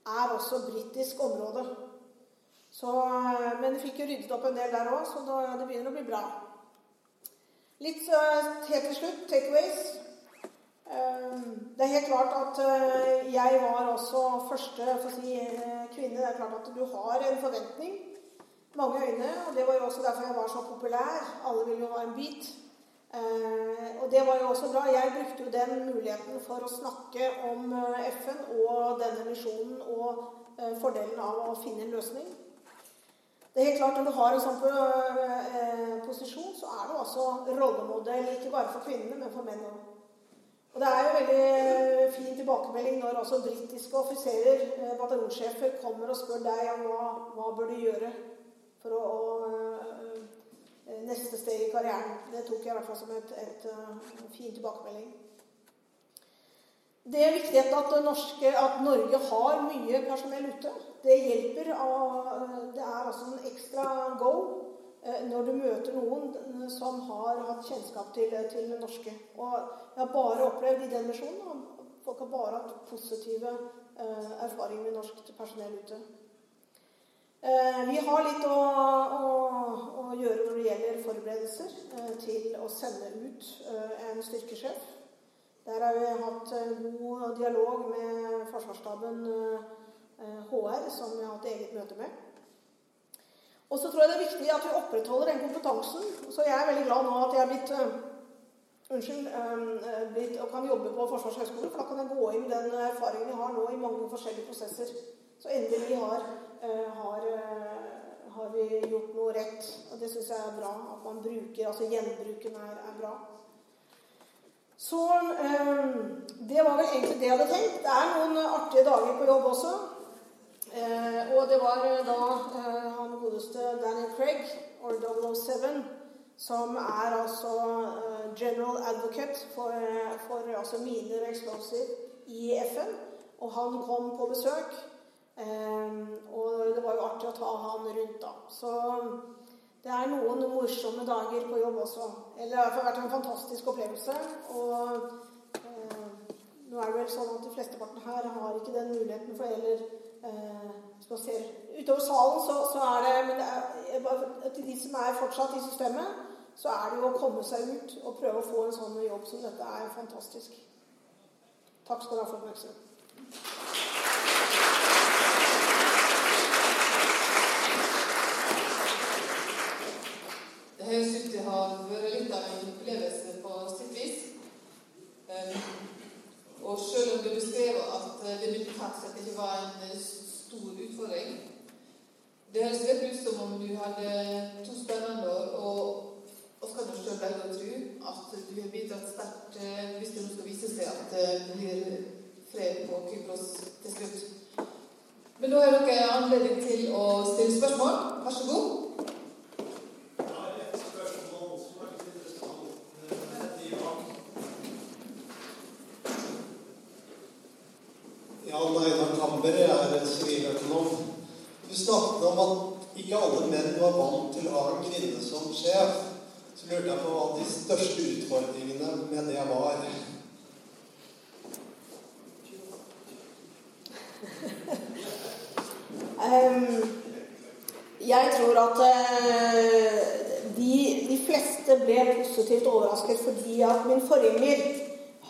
er også britisk område. Så, eh, men vi fikk jo ryddet opp en del der òg, så det begynner å bli bra. Litt helt til slutt takeaways. Eh, det er helt klart at eh, jeg var også første si, kvinne. Det er klart at du har en forventning. Mange øyne. Og det var jo også derfor jeg var så populær. Alle ville jo ha en bit. Eh, og det var jo også bra. Jeg brukte jo den muligheten for å snakke om eh, FN og denne misjonen og eh, fordelen av å finne en løsning. Det er helt klart Når du har en sånn posisjon, så er du også rollemodell ikke bare for kvinnene, men for menn òg. Og Det er jo veldig fin tilbakemelding når også britiske offiserer, bataljonssjefer, kommer og spør deg om hva, hva bør du gjøre for å, å Eh, neste steg i karrieren. Det tok jeg i hvert fall som et, et, et uh, fin tilbakemelding. Det er viktig at, norske, at, Norge har mye personell ute. Det hjelper. Det er altså en ekstra go eh, når du møter noen som har hatt kjennskap til, til det norske. Og jeg har bare opplevd i den misjonen Folk har bare hatt positive eh, erfaringer med norsk personell ute. Eh, vi har litt å, å, å, gjøre når det gjelder forberedelser til å sende ut en styrkesjef. Der har vi hatt god dialog med Forsvarsstaben HR, som vi har hatt eget møte med. Og så tror jeg det er viktig at vi opprettholder den kompetansen. Så jeg er veldig glad nå at jeg er blitt unnskyld, blitt, og kan jobbe på Forsvarshøgskolen. For da kan jeg gå inn den erfaringen jeg har nå i mange forskjellige prosesser. Så endelig har, har, har vi gjort noe rett. Og det syns jeg er bra. At man bruker, altså gjenbruken er, er bra. Så det var vel egentlig det jeg hadde tenkt. Det er noen artige dager på jobb også. Eh, og det var da eh, han godeste Daniel Craig, or 007, som er altså eh, general advocate for, for altså miner og explosive i FN. Og han kom på besøk. Og det var jo artig å ta han rundt, da. Så det er noen morsomme dager på jobb også. Eller det har vært en fantastisk opplevelse. Og eh, nå er det vel sånn at de flesteparten her har ikke den muligheten for eller eh, spaser utover salen, så, så, er det Men det er, til de som er fortsatt i systemet, så er det jo å komme seg ut og prøve å få en sånn jobb som dette er fantastisk. Takk skal du ha for oppmerksomheten. Det høres ut til å ha vært litt av en opplevelse på sitt vis. Um, og selv om du beskrev at det med sett ikke var en stor utfordring Det høres litt ut som om du hadde to spennende år, og oss kan jo sjøl velge å tro at du har bidratt sterkt eh, hvis det nå skal vise seg at det blir fred på Kypros til slutt. Men da har dere anledning til å stille spørsmål. Vær så god. snakket om at ikke alle menn var vant til å ha en kvinne som sjef. Så lurte jeg på hva de største utfordringene med det var. um, jeg tror at uh, de, de, fleste ble positivt overrasket fordi at min forgjenger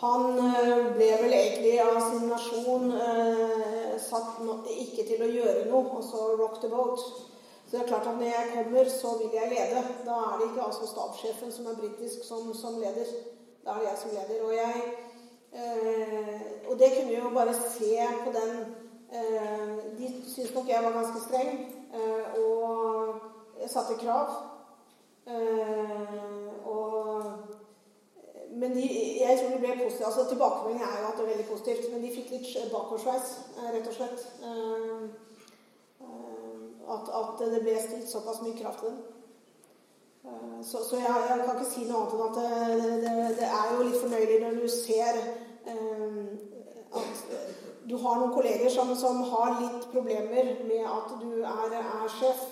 han uh, ble vel egentlig av sin nasjon uh, satt no, ikke til å gjøre noe, og så rock the boat. Så det er klart at når jeg kommer, så vil jeg lede. Da er det ikke altså stabssjefen som er britisk, som, som, leder. Da er det jeg som leder. Og, jeg, eh, og det kunne jo bare se på den eh, De syntes nok jeg var ganske streng, eh, og jeg satte krav. Og men de, jeg tror det ble positivt. altså Tilbakemeldingen er jo at det er veldig positivt. Men de fikk litt bakoversveis, eh, rett og slett. Eh, at, at, det ble stilt såpass mye krav til dem. Så, så jeg, jeg, kan ikke si noe annet enn at det, det, det er jo litt fornøyelig når du ser at du har noen kolleger som, som, har litt problemer med at du er, er sjef.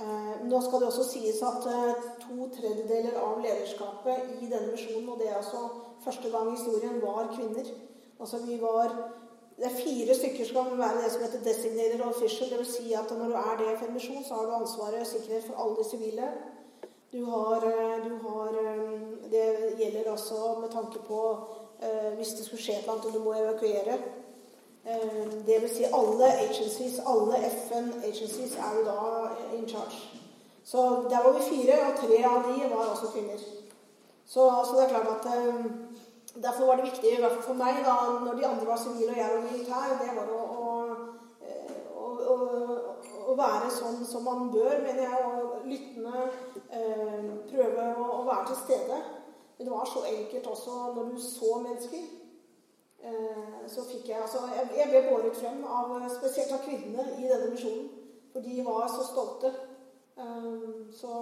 Eh, nå skal det også sies at eh, to tredjedeler av lederskapet i denne misjonen, og det er altså første gang i historien, var kvinner. Altså vi var det er fire stykker som kan være det som heter designated official. Dvs. Si at når du er det for en misjon, så har du ansvaret og sikkerhet for alle de sivile. Du har, eh, du har, Det gjelder også med tanke på hvis det skulle skje noe og du må evakuere. Eh, det vil si alle agencies, alle FN-agencies er jo da in charge. Så der var vi fire, og tre av de var også kvinner. Så, så det er klart at Derfor var det viktig, i hvert fall for meg, da, når de andre var sivile og jeg var militær, det var å, å, å, å være sånn som man bør, mener jeg, og lyttende. Eh, prøve å, være til stede. Men det var så enkelt også når du så mennesker. Eh, så fikk jeg altså Jeg ble båret frem av spesielt av kvinnene i denne misjonen. For de var så stolte. Eh, så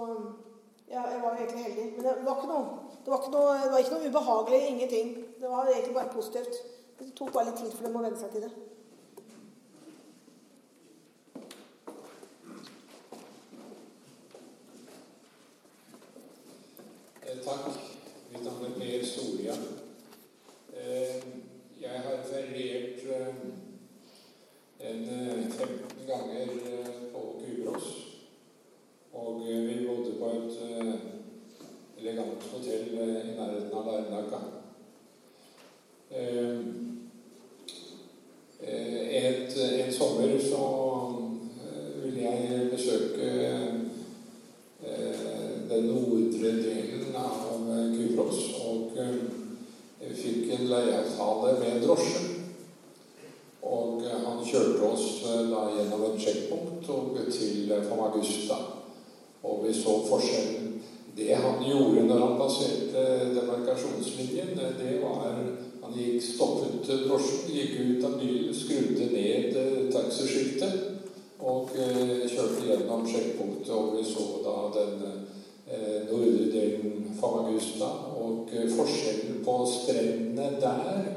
ja, jeg var egentlig heldig. Men det var ikke noe, det var ikke noe, det var ikke noe ubehagelig. Ingenting. Det var egentlig bare positivt. Det tok bare litt tid for dem å venne seg til det. Eh, takk. Mitt navn er Per Solja. Eh, jeg har feriert eh, en 15 ganger på Kypros. Og vi bodde på et elegant hotell i nærheten av Larnaca. Et, en sommer så ville jeg besøke den nordre delen av Kypros. Og jeg fikk en leieavtale med drosje. Og han kjørte oss da gjennom et sjekkpunkt og til Famagusta. Og vi så forskjellen. Det han gjorde når han passerte demarkasjonslinjen, det var Han gikk, stoppet drosjen, gikk ut av bilen, skrudde ned taxiskiltet og kjørte gjennom sjekkpunktet. Og vi så da den nordre delen Famagusta. Og forskjellen på strendene der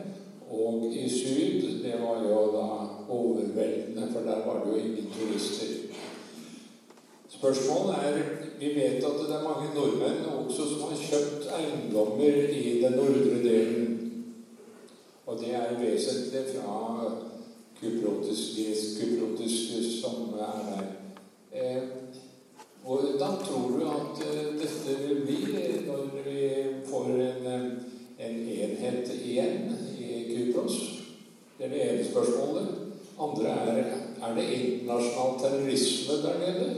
og i syd, det var jo da overveldende, for der var det jo ingen turister. Spørsmålet er Vi vet at det er mange nordmenn også som har kjøpt eiendommer i den nordre delen. Og det er vesentlig fra kyprotiske, kyprotiske som er der. Eh, hvordan tror du at dette vil bli når vi får en, en enhet igjen i oss. Det er det ene spørsmålet. Andre er er det internasjonal terrorisme der nede.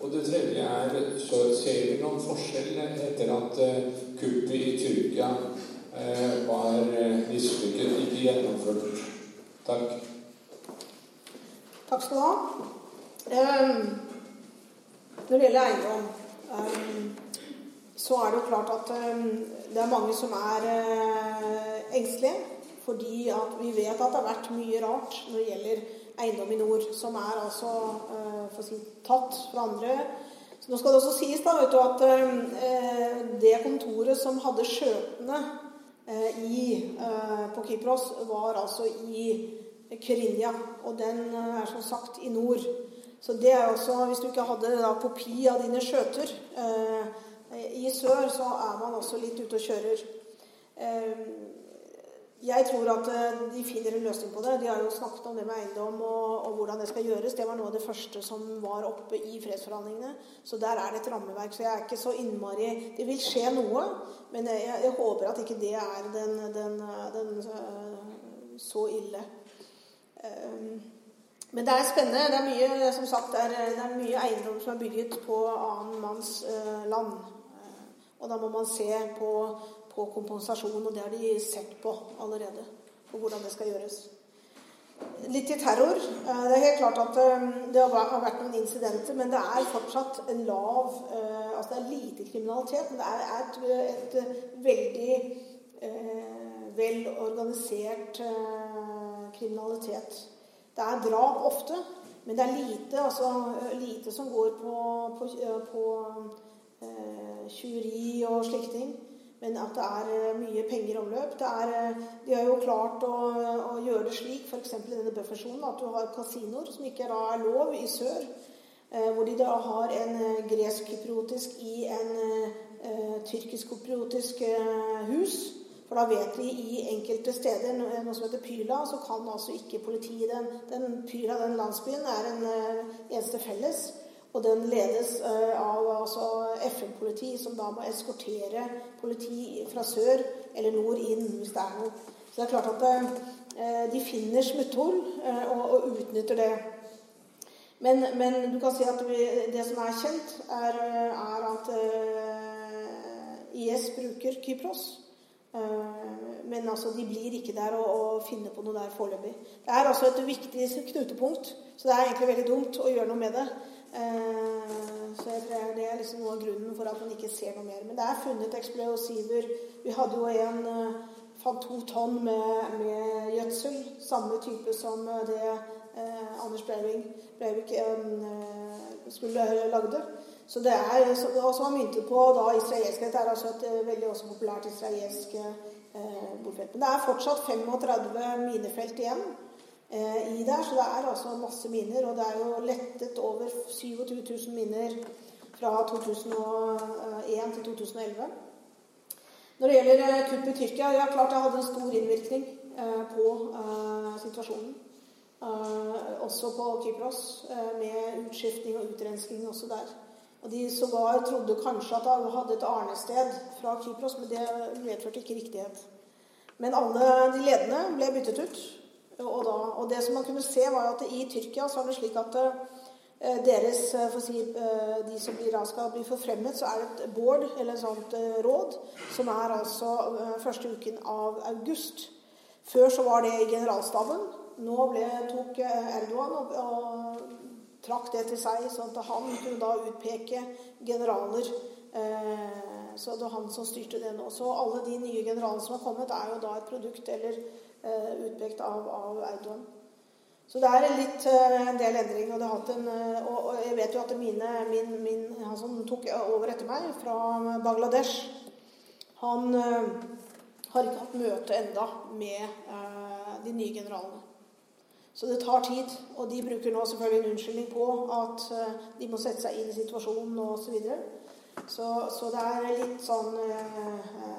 Og det tredje er så ser vi noen forskjell etter at kuppet i Tyrkia eh, var mislykket, ikke gjennomført. Takk. Takk skal du ha. Um, når det gjelder eiendom, um, så er det jo klart at um, det er mange som er engstelige. Fordi vi vet at det har vært mye rart når det gjelder eiendom i nord, som er altså uh, for å si, tatt fra andre. Så nå skal det også sies da, du, at uh, det kontoret som hadde skjøtene i, på Kypros, var altså i Kyrinja, Og den er som sagt i nord. Så det er også, Hvis du ikke hadde da, kopi av dine skjøter eh, i sør, så er man også litt ute og kjører. Eh, jeg tror at de finner en løsning på det. De har jo snakket om det med eiendom og, og, hvordan det skal gjøres. Det var noe av det første som var oppe i fredsforhandlingene. Så der er det et rammeverk. Så jeg er ikke så innmari Det vil skje noe, men jeg, jeg håper at ikke det er den, den, den så ille. Men det er spennende. Det er mye som sagt, det er, det er mye eiendom som er bygget på annen manns eh, land. Og da må man se på, på kompensasjon, og det har de sett på allerede. På hvordan det skal gjøres. Litt til terror. Det er helt klart at det har vært noen incidenter, men det er fortsatt en lav Altså det er lite kriminalitet, men det er et, et veldig eh, vel organisert eh, kriminalitet. Det er drap ofte, men det er lite, altså, lite som går på, på, på eh, tjuveri og slike. Men at det er mye penger i omløp. Er, de har jo klart å, å gjøre det slik, f.eks. i denne buffersonen, at du har kasinoer, som ikke er lov i sør. Eh, hvor de da har en gresk-kypriotisk i en eh, tyrkisk-kypriotisk eh, hus. For da vet vi i enkelte steder, noe som heter Pyla, så kan altså ikke politiet den, den Pyla, den landsbyen, er en eneste felles. Og den ledes uh, av altså, FN-politi, som da må eskortere politi fra sør eller nord inn hvis det er noe. Så det er klart at uh, de finner smutthull og, og, utnytter det. Men, men, du kan si at det som er kjent, er, er at IS bruker Kypros. Men altså, de blir ikke der å, og finne på noe der foreløpig. Det er altså et viktig knutepunkt, så det er egentlig veldig dumt å gjøre noe med det. Så jeg tror Det er liksom noe av grunnen for at man ikke ser noe mer. Men det er funnet eksplosiver. Vi hadde jo en fant to tonn med, med gjødsel. Samme type som det eh, Anders Breivik, Breivik eh, skulle lagde. Så det er, og som var myntet på da israelsk Dette er altså et veldig også populært israelsk bordfelt. Men det er fortsatt 35 minefelt igjen i der, så det er altså masse miner. Og det er jo lettet over 27 000 miner fra 2001 til 2011. Når det gjelder kupp i Tyrkia, ja klart det hadde en stor innvirkning på situasjonen. Også på Kypros, med utskiftning og utrensking også der. Og De sågar trodde kanskje at de hadde et arnested fra Kypros, men det medførte ikke riktighet. Men alle de ledende ble byttet ut. Og, da, og det som man kunne se, var at i Tyrkia så er det slik at uh, deres, for å si, de som blir, skal bli forfremmet, så er det et board, eller et sånt råd, som er altså første uken av august. Før så var det i generalstaben. Nå ble, tok Erdogan og, og trakk det til seg, sånn at han kunne da utpeke generaler. Eh, så det var han som styrte det nå. Så alle de nye generalene som har kommet, er jo da et produkt eller eh, utpekt av, av, Erdogan. Så det er litt, eh, en del endring. Og, en, eh, og, og, jeg vet jo at mine, min, min, han som tok over etter meg, fra Bangladesh, han eh, har ikke hatt møte enda med eh, de nye generalene. Så det tar tid. Og de bruker nå selvfølgelig en unnskyldning på at eh, de må sette seg inn i situasjonen osv. Så, videre. så Så det er litt sånn eh, eh,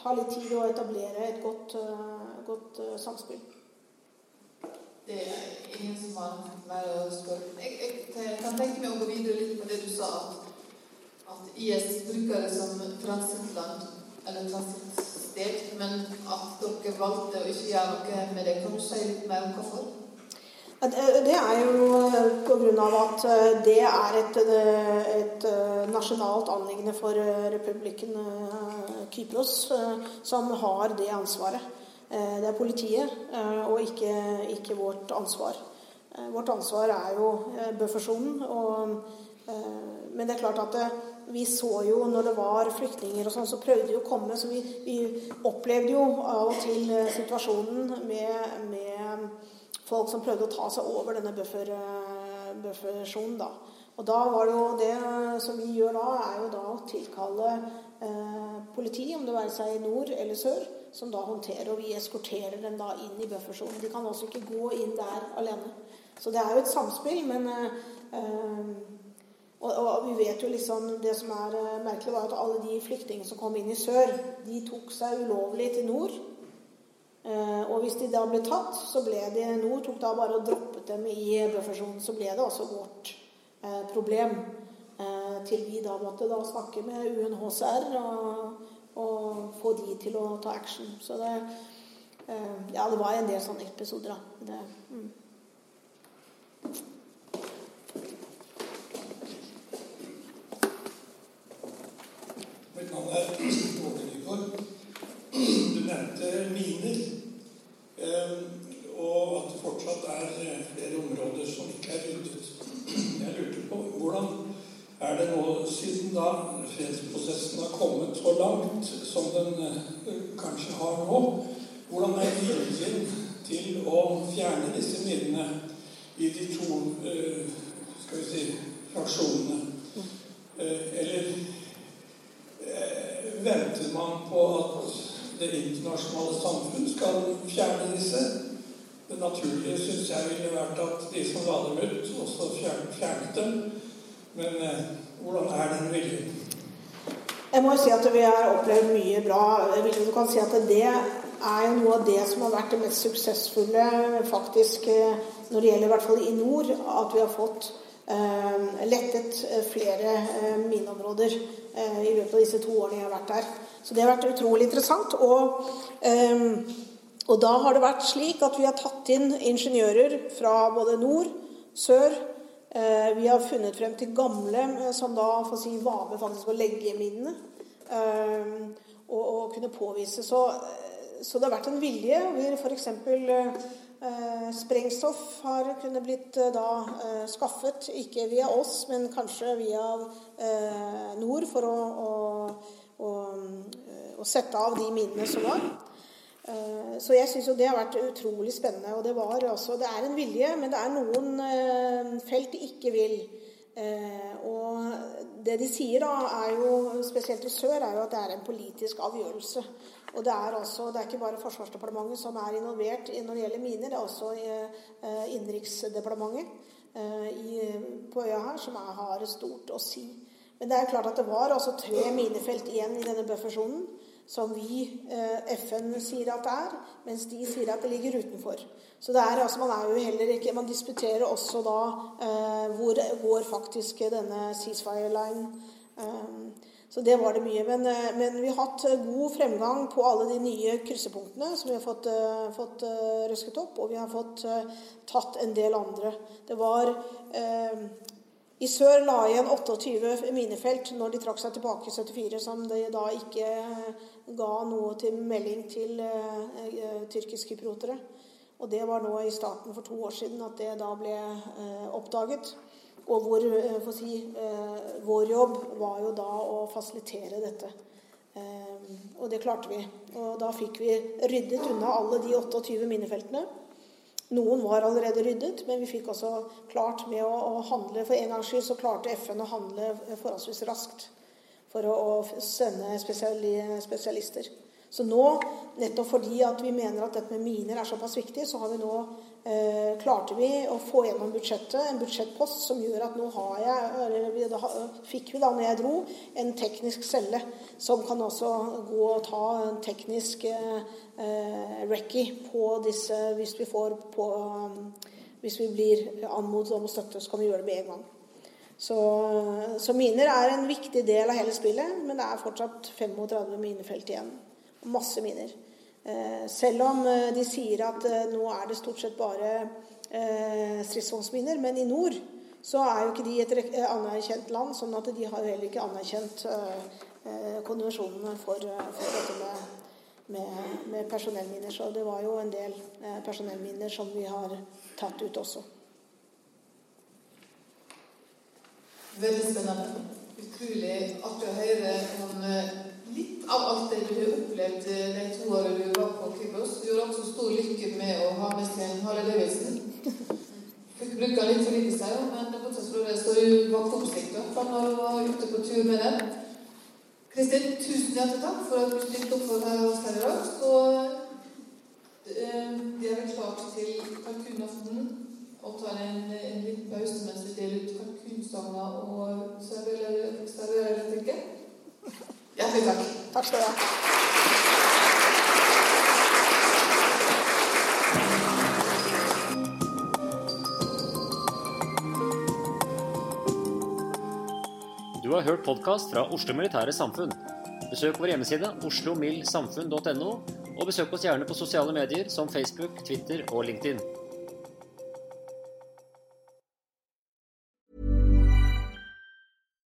tar litt tid å etablere et godt, eh, godt uh, samspill. Det er ingen som har mer å spørre jeg, jeg, kan tenke meg å gå videre litt på det du sa, at, at IS bruker det som transittland, eller transittsted, men at dere valgte å ikke gjøre noe med det. Kan du si litt mer om hvorfor? Det er jo eh, pga. at eh, det er et, eh, et, nasjonalt anliggende for republikken Kypros, som har det ansvaret. Det er politiet, og ikke, ikke vårt ansvar. Vårt ansvar er jo buffersonen. men det er klart at det, vi så jo når det var flyktninger og sånn, så prøvde de å komme. Så vi, vi, opplevde jo av og til eh, situasjonen med, med, folk som prøvde å ta seg over denne eh, buffersonen. da. Og da var det jo det som vi gjør da, er jo da å tilkalle eh, politi, om det være seg i nord eller sør, som da håndterer, og vi eskorterer dem da inn i buffersonen. De kan altså ikke gå inn der alene. Så det er jo et samspill, men eh, eh og, og, vi vet jo liksom Det som er uh, merkelig, var at alle de flyktningene som kom inn i sør, de tok seg ulovlig til nord. Uh, og hvis de da ble tatt, så ble de Nord tok da bare og droppet dem i buffersonen. Så ble det også vårt uh, problem. til vi da måtte da snakke med UNHCR og, og, få de til å ta action. Så det Ja, det var en del sånne episoder, da. Det, mm. Du *clears throat* nevnte miner. Ehm, og at det fortsatt er eh, flere områder som ikke er ryddet. Jeg lurte på hvordan er det nå, siden da fredsprosessen har kommet så langt som den eh, kanskje har nå, hvordan er viljen til å fjerne disse minene i de to eh, skal vi si, fraksjonene? Eller venter man på at det internasjonale samfunn skal fjerne disse. Det naturlige syns jeg ville vært at de som la dem ut, også fjernet dem. Men eh, hvordan er den viljen? Jeg må jo si at vi har opplevd mye bra. Du kan si at det er noe av det som har vært det mest suksessfulle faktisk eh, når det gjelder i hvert fall i nord. At vi har fått eh, lettet eh, flere mineområder i løpet av disse to årene jeg har vært der. Så det har vært utrolig interessant. Og, um, og, da har det vært slik at vi har tatt inn ingeniører fra både nord, sør uh, Vi har funnet frem til gamle eh, som da for å si, var med faktisk å legge minene. Um, og, og, kunne påvise. Så, så, det har vært en vilje. Vi f.eks. Uh, sprengstoff har kunne blitt uh, da uh, skaffet, ikke via oss, men kanskje via nord, for å, å å sette av de minnene som var. Eh, så jeg syns jo det har vært utrolig spennende. Og det, var altså det er en vilje, men det er noen eh, felt de ikke vil Eh, og det de sier, da, er jo, spesielt i sør, er jo at det er en politisk avgjørelse. Og det er, altså det er ikke bare Forsvarsdepartementet som er involvert når det gjelder miner, det er også Innenriksdepartementet på øya her som er, har stort å si. Men det er klart at det var altså tre minefelt igjen i denne buffersonen som vi, eh, FN, sier at det er, mens de sier at det ligger utenfor. Så er, altså, man er jo heller ikke Man disputerer også da eh, hvor går faktisk denne ceasefire line. Eh, så det var det mye. Men, eh, men, vi har hatt god fremgang på alle de nye kryssepunktene som vi har fått, uh, fått røsket opp, og vi har fått tatt en del andre. Det var i sør la igjen 28 minefelt når de trakk seg tilbake i 74, som de da ikke ga noe til melding til eh, tyrkiske kyprotere. Og det var nå i starten for to år siden at det da ble eh, oppdaget. Og hvor, eh, si, vår jobb var jo da å fasilitere dette. og det klarte vi. Og da fikk vi ryddet unna alle de 28 minnefeltene. Noen var allerede ryddet, men vi fikk også klart med å, å handle For en gangs skyld så klarte FN å handle forholdsvis raskt for å, å sende spesialister. Så nå, nettopp fordi at vi mener at dette med miner er såpass viktig, så har vi nå eh, klarte vi å få gjennom budsjettet, en budsjettpost som gjør at nå har jeg, eller da, fikk vi da når jeg dro, en teknisk celle som kan også gå og ta en teknisk eh, eh recce på disse hvis vi får på Hvis vi blir anmodet om å støtte, så kan vi gjøre det med en gang. Så, så, miner er en viktig del av hele spillet, men det er fortsatt 35 minefelt igjen. Masse miner. Eh, selv om eh, de sier at eh, nå er det stort sett bare stridsvognsminer, men i nord så er jo ikke de et anerkjent land, sånn at de har heller ikke anerkjent konvensjonene for, for dette med, med, med, personellminer. Så det var jo en del personellminer som vi har tatt ut også. Veldig spennende. Utrolig artig å høre om eh, litt av alt det du har opplevd eh, de to årene du var på Kypros. Du gjorde også stor lykke med å ha med seg Harald Davidsen. Fikk bruke litt for lite seg, men bortsett fra det så du var oppsikt når du var ute på tur med den. Kristin, tusen hjertelig takk for at du stilte opp for oss her i dag. Så eh, vi er klart til kalkunaften og tar en, en liten pause mens vi deler ut kalkunsanger og serverer, serverer litt drikke. Hjertelig takk. Takk skal du ha. Du har hørt podkast fra Oslo Militære Samfunn. Besøk vår hjemmeside oslomildsamfunn.no, og besøk oss gjerne på sosiale medier som Facebook, Twitter og LinkedIn.